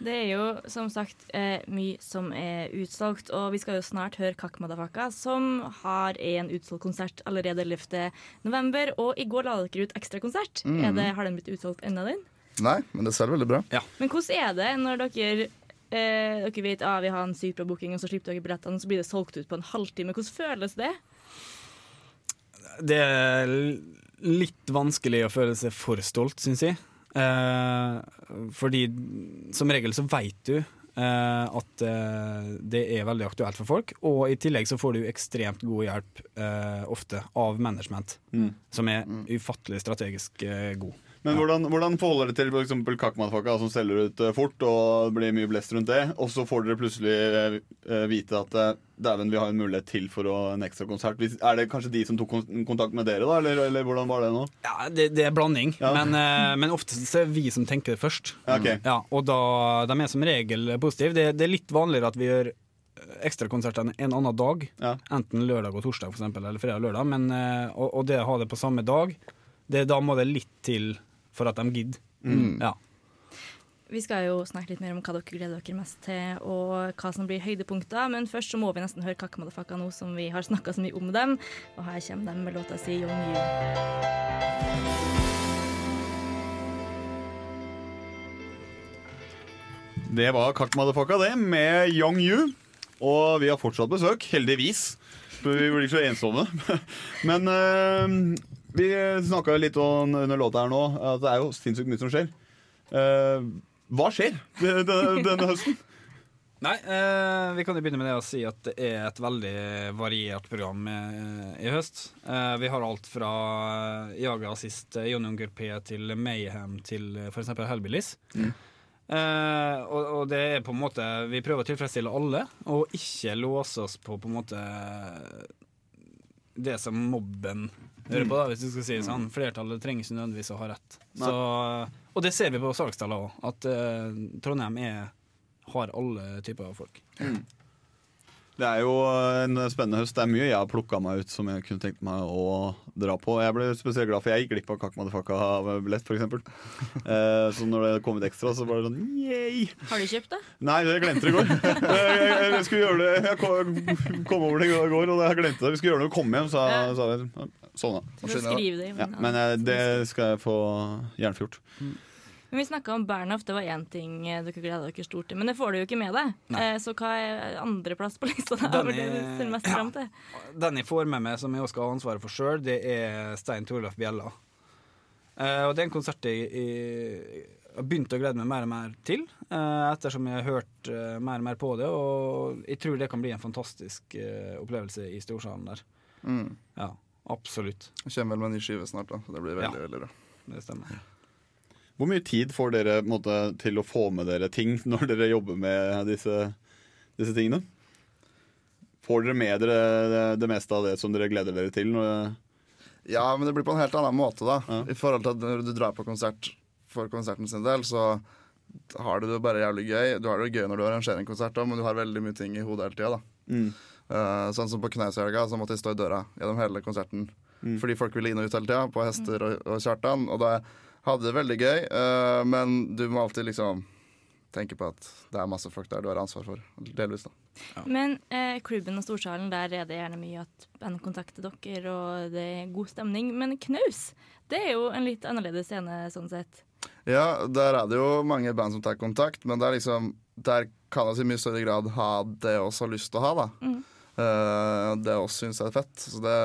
Det er jo som sagt eh, mye som er utsolgt, og vi skal jo snart høre Kakk Madafaka, som har en utsolgt konsert allerede 11. november. Og i går la dere ut ekstrakonsert. Mm. Er det- Har den blitt utsolgt ennå, den? Nei, men det selger veldig bra. Men hvordan er det når dere eh, dere vet ah, vi har en sykt bra booking, og så slipper dere billettene, og så blir det solgt ut på en halvtime. Hvordan føles det? Det er litt vanskelig å føle seg for stolt, syns jeg. Eh, fordi som regel så veit du eh, at eh, det er veldig aktuelt for folk. Og i tillegg så får du ekstremt god hjelp eh, ofte av management, Mm. som er ufattelig strategisk eh, god. Men hvordan, hvordan forholder dere til for eksempel Kakmadfaka som selger ut eh, fort, og blir mye blest rundt det, og så får dere plutselig eh, vite at eh, dæven, vi har en mulighet til for å, en ekstra konsert. Er det kanskje de som tok kontakt med dere, da, eller, eller hvordan var det nå? Ja, det, det er blanding, men, eh, men oftest er det vi som tenker det først. Ja, ok. Ja, og da, de er som regel positive. Det, det er litt vanligere at vi gjør ekstrakonsertene en annen dag. Enten lørdag og torsdag, for eksempel, eller fredag og lørdag. Men, og, og det å ha det på samme dag, det, da må det litt til for at de gidder. Mm. Ja. Vi skal jo snakke litt mer om hva dere gleder dere mest til, og hva som blir høydepunkter. Men først så må vi nesten høre Kakk Madafaka nå som vi har snakka så mye om dem. Og her kommer de med låta si Young You. Det var Kakmadfaka, det, med Young You. Og vi har fortsatt besøk, heldigvis. For vi blir ikke så ensomme. Men eh, vi snakka litt om under låta her nå, at det er jo sinnssykt mye som skjer. Eh, hva skjer denne, høsten? Nei, eh, vi kan jo begynne med det å si at det er et veldig variert program eh, i høst. Eh, vi har alt fra eh, Jaga sist eh, Johnny Unger P til Mayhem til eh, f.eks. Hellbillies. Eh, og, og det er på en måte Vi prøver å tilfredsstille alle, og ikke låse oss på på en måte det som mobben hører på, da, hvis du skal si det sånn. Flertallet trenger ikke nødvendigvis å ha rett. Så, og det ser vi på salgstallene òg, at uh, Trondheim er, har alle typer av folk. Det er jo en spennende høst. Det er mye jeg har plukka meg ut som jeg kunne tenkt meg å dra på. Jeg ble spesielt glad for jeg gikk glipp av Kakmadfaka-billett, f.eks. Eh, så når det kom ut ekstra, så var det sånn yay! Har du kjøpt det? Nei, jeg glemte det i går. Jeg, jeg, jeg skulle gjøre det Jeg kom, kom over det i går, og jeg glemte det. Vi skulle gjøre det når vi kom hjem, sa, sa vi. Sånn. Skrive det Ja, men eh, det skal jeg få jernfjort. Men Vi snakka om Bernhoft, det var én ting eh, dere gleda dere stort til. Men det får du jo ikke med deg. Eh, så hva er andreplass på lista? da? Den jeg får med meg, som jeg også skal ha ansvaret for sjøl, det er Stein Torleif Bjella. Eh, og det er en konsert jeg, jeg har begynt å glede meg mer og mer til, eh, ettersom jeg har hørt mer og mer på det. Og jeg tror det kan bli en fantastisk opplevelse i storsalen der. Mm. Ja, absolutt. Jeg kommer vel med en ny skive snart, da. så Det blir veldig, Ja. veldig bra. Det stemmer. Hvor mye tid får dere måte, til å få med dere ting når dere jobber med disse, disse tingene? Får dere med dere det, det meste av det som dere gleder dere til? Når, Ja, men det blir på en helt annen måte, da. I forhold til at når du drar på konsert for konserten sin del, så har du det bare jævlig gøy. Du har det gøy når du arrangerer en konsert òg, men du har veldig mye ting i hodet hele tida, da. Mm. Eh, sånn som på Knaushelga, så måtte jeg stå i døra gjennom hele konserten. Mm. Fordi folk ville inn og ut hele tida, på hester og, og Kjartan. Og da hadde det veldig gøy, uh, men du må alltid liksom tenke på at det er masse folk der du har ansvar for. Delvis, da. Men eh, klubben og storsalen, der er det gjerne mye at band kontakter dere, og det er god stemning. Men knaus, det er jo en litt annerledes scene sånn sett. Ja, der er det jo mange band som tar kontakt, men det er liksom der kan vi i mye større grad ha det vi har lyst til å ha, da. Mm. Eh, det også syns er fett. Så det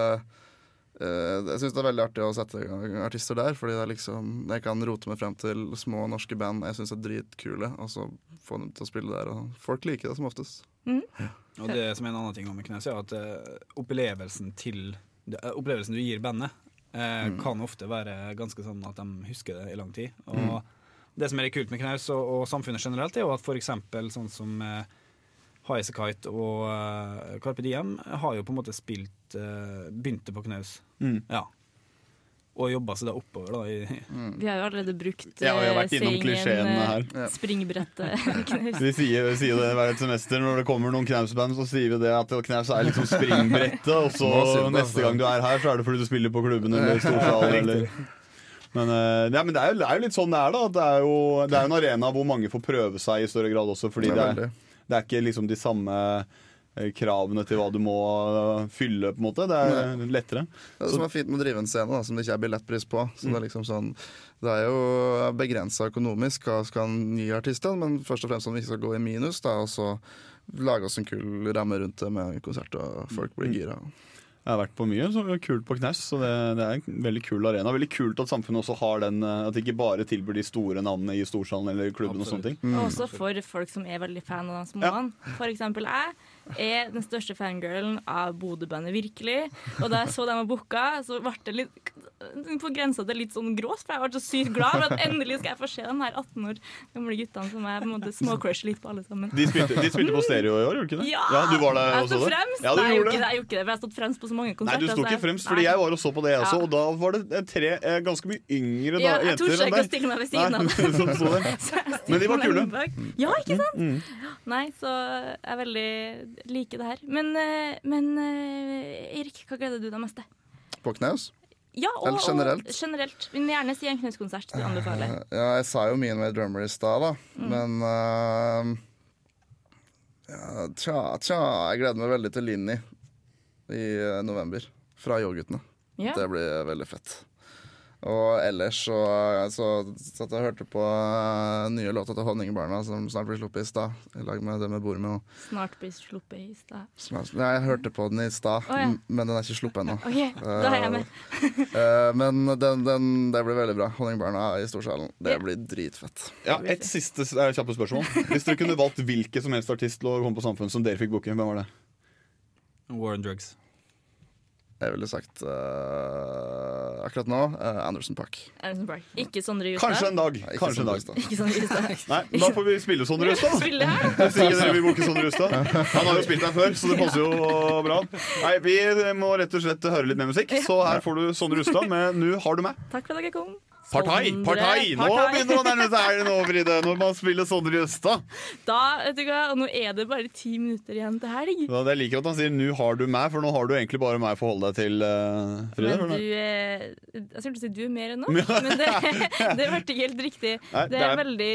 eh, jeg syns det er veldig artig å sette i gang artister der, fordi det er liksom, jeg kan rote meg frem til små norske band jeg syns er dritkule, og så få dem til å spille der. Og folk liker det som oftest. Og det som er en annen ting med Knaus, er at uh, opplevelsen til eh, Opplevelsen du gir bandet, uh, Mm. kan ofte være ganske sånn at de husker det i lang tid. Og Mm. det som er kult med Knaus og, og samfunnet generelt, er jo at for eksempel sånn som eh, High As A Kite og uh, Carpe Diem har jo på en måte spilt uh, Begynte på Knaus. Mm. Ja. Og jobba seg da oppover, da. I, Vi har jo allerede brukt Ja, vi har vært eh, innom klisjeene eh, her. Springbrettet. Knaus. Vi sier, vi sier det hvert semester når det kommer noen Knaus-band, så sier vi det at Knaus er liksom springbrettet, og så det, neste altså. gang du er her, så er det fordi du spiller på klubben eller storsalen eller men, ja, men det, er jo, det er jo litt sånn det er, da. Det er jo det er en arena hvor mange får prøve seg i større grad også, fordi Ja, det er, det er ikke liksom de samme eh, kravene til hva du må eh, fylle, på en måte. Det er lettere. Det som er fint med å drive en scene, da, som det ikke er billettpris på. Så det, er liksom sånn, det er jo begrensa økonomisk hva skal en gi artistene, men først og fremst om vi ikke skal gå i minus, da, og så lage oss en kul ramme rundt det med konsert, og folk blir gira. Jeg har vært på mye så kult på Knaus, så det, det er en veldig kul arena. Veldig kult at samfunnet også har den eh, At de ikke bare tilbyr de store navnene i storsalen eller klubben og sånne ting. Mm. også for folk som er veldig fan av de små. For eksempel jeg er den største fangirlen av Bodø-bandet Virkelig. Og da jeg så dem var booka, så ble det litt på grensa til litt sånn grås, for jeg ble så sykt glad for at endelig skal jeg få se de her 18 år gamle guttene som jeg på en måte småcrusher litt på alle sammen. De spilte, de spilte på stereo i år, gjorde de ikke det? Ja! du var der jeg også? fremst. Ja, du Nei, jeg gjorde ikke det, jeg gjorde ikke det, for jeg har stått fremst på så mange konserter. Nei, du sto ikke fremst, fordi jeg var og så på det jeg også, og da var det tre eh, ganske mye yngre da, Ja, jeg torde ikke å stille meg ved siden av Nei, som så det. Så jeg Men de var kule. Ja, ikke sant? Mm. Nei, så jeg er veldig liker det her. Men, eh, men eh, Erik, hva gleder du deg mest til? På knaus? Ja, og, Eller generelt? Og generelt. Vil gjerne si en knuskonsert du anbefaler. Eh, Ja, jeg sa jo mye med drummer i stad, da. Mm. Men uh, ja, tja, tja, jeg gleder meg veldig til Linni i november. Fra Yo-guttene. Ja. Det blir veldig fett. Og ellers så, så satt jeg og hørte på eh, nye låter til Honningbarna, som snart blir sluppet i stad. I lag med det vi bor med. Og Snart blir sluppet i stad. nei, jeg hørte på den i stad, oh, ja. men den er ikke sluppet ennå. Okay, da er jeg med. Eh, men den, den, det blir veldig bra. Honningbarna i Storsalen. Det blir dritfett. Ja, Et siste kjappe spørsmål. Hvis dere kunne valgt hvilken som helst artist til å komme på Samfunnet som dere fikk booke, hvem var det? War on Drugs. Jeg ville sagt uh, akkurat nå uh, Anderson Park. Anderson Park. Ikke Sondre Justad. Kanskje en dag. Nei, Kanskje en dag. Ikke Sondre Justad. Nei, men Da får vi spille Sondre Justad. Hvis ikke dere vil booke Sondre Justad. Han har jo spilt her før, så det passer jo bra. Nei, Vi må rett og slett høre litt mer musikk, så her får du Sondre Justad med 'Nu har du meg'. Takk for at dere kom. Partai! partei! Partai! Nå begynner man å nærme seg i nå, Fride, når man spiller Sondre Justad. Da, vet du hva, nå er det bare ti minutter igjen til helg. Ja, Jeg liker at han sier 'nu har du meg', for nå har du egentlig bare meg å forholde deg til, uh, Fride. Men du er... eh, Jeg skulle si du er mer enn nok, men det, det ble helt riktig. Nei, Det det er er- veldig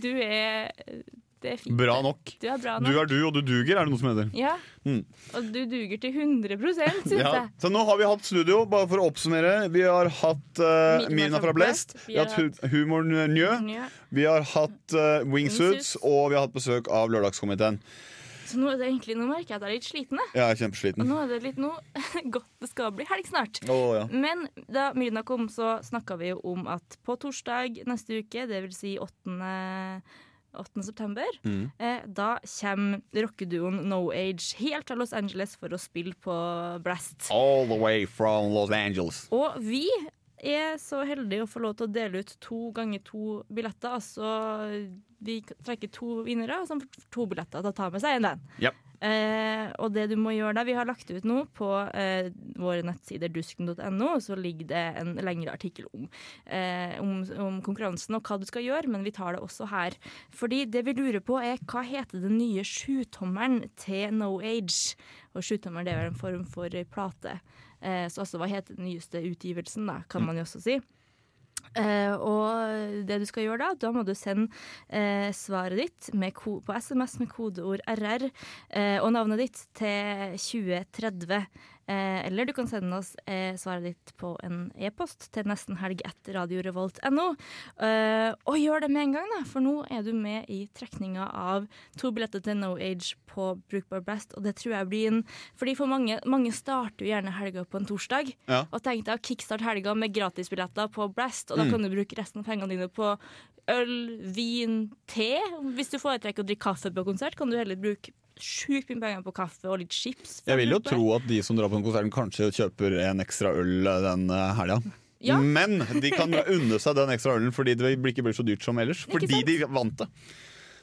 Du er Det er fint. Bra nok. Du er bra Du er du, og du duger, er det noe som heter. Ja, Mm. og du duger til 100 syns Ja. jeg. Så nå har vi hatt studio, bare for å oppsummere. Vi har hatt uh, Mina fra Blest. Vi har hatt hu- Humoren Njø. Njø. Vi har hatt uh, Wingsuits, og vi har hatt besøk av Lørdagskomiteen. Så nå, er det egentlig, nå merker jeg at jeg er litt sliten. jeg. Er Og nå er det litt noe godt det skal bli helg snart. Oh, ja. Men da Myrna kom, så snakka vi jo om at på torsdag neste uke, det vil si 8. 8. september, Mm. eh, da kommer rockeduoen No Age helt fra Los Angeles for å spille på Blast. All the way from Los Angeles. Og vi er så heldige å få lov til å dele ut to ganger to billetter. Altså vi trekker to vinnere, så får to billetter til å ta med seg en den. Yep. Eh, og det du må gjøre da, vi har lagt ut nå på eh, våre nettsider dusken.no, så ligger det en lengre artikkel om, eh, om, om konkurransen og hva du skal gjøre, men vi tar det også her. Fordi det vi lurer på er hva heter den nye sjutommeren til No Age? Og sjutommeren det er vel en form for plate. Eh, så altså hva heter den nyeste utgivelsen, da, kan man jo også si. Eh, og det du skal gjøre da, da må du sende eh, svaret ditt på SMS med kodeord RR eh, og navnet ditt til 2030. Eh, eller du kan sende oss eh, svaret ditt på en e-post til nestenhelg etter radiorevolt.no. Eh, og gjør det med en gang, da, for nå er du med i trekninga av to billetter til No Age på Brukbar Blast, og det tror jeg blir en Fordi for mange, mange starter jo gjerne helga på en torsdag, Ja. og deg å kickstarte helga med gratisbilletter på Blast, og da Mm. kan du bruke resten av pengene dine på øl, vin, te. Hvis du foretrekker å drikke kaffe på konsert, kan du heller bruke sjukt mye penger på kaffe og litt chips. Jeg vil jo tro at de som drar på den konserten, kanskje kjøper en ekstra øl den eh, helga. Ja. Men de kan unne seg den ekstra ølen fordi det ikke blir så dyrt som ellers. Fordi de vant det.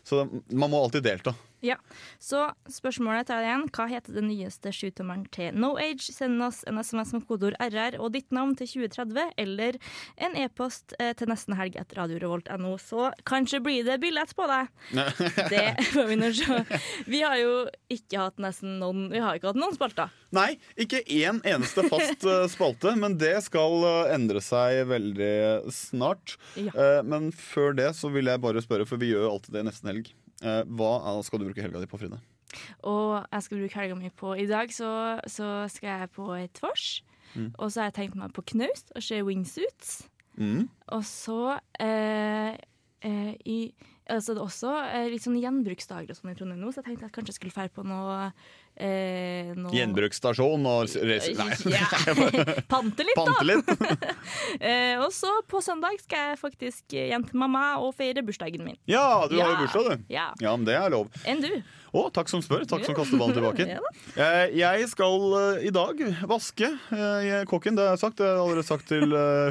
Så man må alltid delta. Ja, Så spørsmålet tar jeg igjen. Hva heter den nyeste sjutommeren til No Age? Send oss en SMS med kodeord RR og ditt navn til 2030, eller en e-post eh, til nesten helg etter radiorevolt.no. Så kanskje blir det billett på deg. Det får vi nå se. Vi har jo ikke hatt nesten noen Vi har ikke hatt noen spalter. Nei, ikke én eneste fast eh, spalte, men det skal eh, endre seg veldig snart. Ja. Men før det så vil jeg bare spørre, for vi gjør jo alltid det nesten helg. Eh, Hva skal du bruke helga di på, Fride? Og jeg skal bruke helga mi på I dag så, så skal jeg på et vors. Mm. Og så har jeg tenkt meg på knaust og se wingsuits. Mm. Og så eh, eh, i, altså det er også eh, litt sånn gjenbruksdager og sånn i Trondheim nå, så jeg tenkte at jeg kanskje skulle dra på noe, eh, noe Gjenbruksstasjon og reise... Nei. Pante litt, Pante da! litt. eh, og så på søndag skal jeg faktisk hjem til mamma og feire bursdagen min. Ja, du har jo bursdag, du. Ja. men det er lov. Enn du? Å, takk som spør. Takk som kaster ballen tilbake. Ja Eh, Jeg skal uh, i dag vaske eh, kokken. Det har jeg sagt. Det har jeg allerede sagt til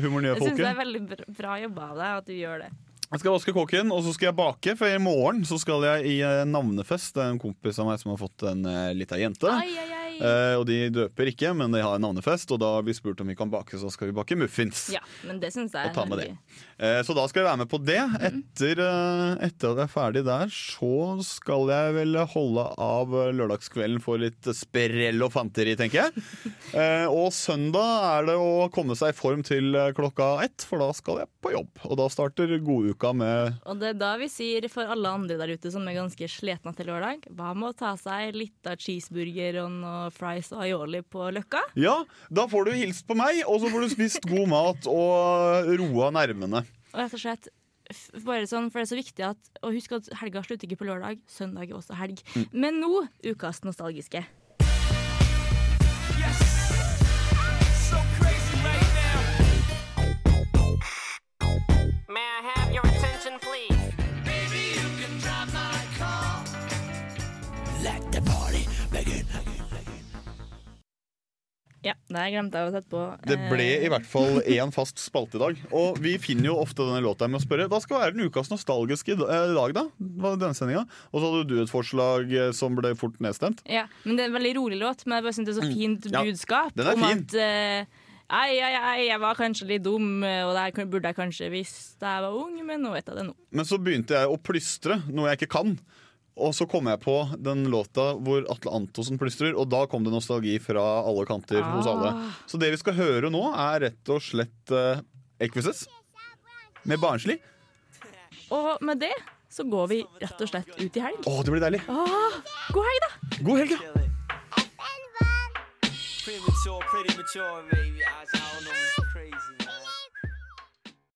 humornye folket Jeg syns det er veldig bra jobba av deg at du gjør det. Jeg skal vaske kåken, og så skal jeg bake. For i morgen så skal jeg i eh, navnefest. Det er en kompis av meg som har fått en uh, lita jente. Ai, ai, ai. Eh, og de døper ikke, men de har en navnefest. Og da har vi spurt om vi kan bake, så skal vi bake muffins. Ja, men det synes jeg Og ta med veldig- det. Eh, Så da skal jeg være med på det. Etter, eh, etter at jeg er ferdig der, så skal jeg vel holde av lørdagskvelden for litt sprell og fanteri, tenker jeg. Eh, Og søndag er det å komme seg i form til eh, klokka ett, for da skal jeg på jobb. Og da starter goduka med Og det er da vi sier for alle andre der ute som er ganske slitne til lørdag, hva med å ta seg litt av cheeseburger og noe fries og aioli på Løkka? Ja, da får du hilst på meg, og så får du spist god mat og roa nervene. Og rett og slett bare sånn, for det er så viktig at Og husk at helga slutter ikke på lørdag, søndag er også helg. Mm. Men nå ukas nostalgiske. May I have your Ja, det glemte jeg å sette på. Det ble eh, i hvert fall én fast spalte i dag. Og vi finner jo ofte denne låta med å spørre hva skal være den ukas nostalgiske i dag, da? Denne sendinga? Og så hadde du et forslag eh, som ble fort nedstemt. Ja, men Det er en veldig rolig låt, men jeg bare synes det er så Mm. fint Ja, budskap. den er om fin. at uh, Ei, ei, ei, jeg var kanskje litt dum, eh, og det burde jeg kanskje visst da jeg var ung, men nå vet jeg det nå. Men så begynte jeg å plystre, noe jeg ikke kan. Og så kom jeg på den låta hvor Atle Antonsen plystrer, og da kom det nostalgi fra alle kanter hos alle. Ah. Så det vi skal høre nå, er rett og slett uh, Equises med Barnslig. Og med det så går vi rett og slett ut i helg. Å, det blir deilig. Åh, god helg, da! God helg, ja.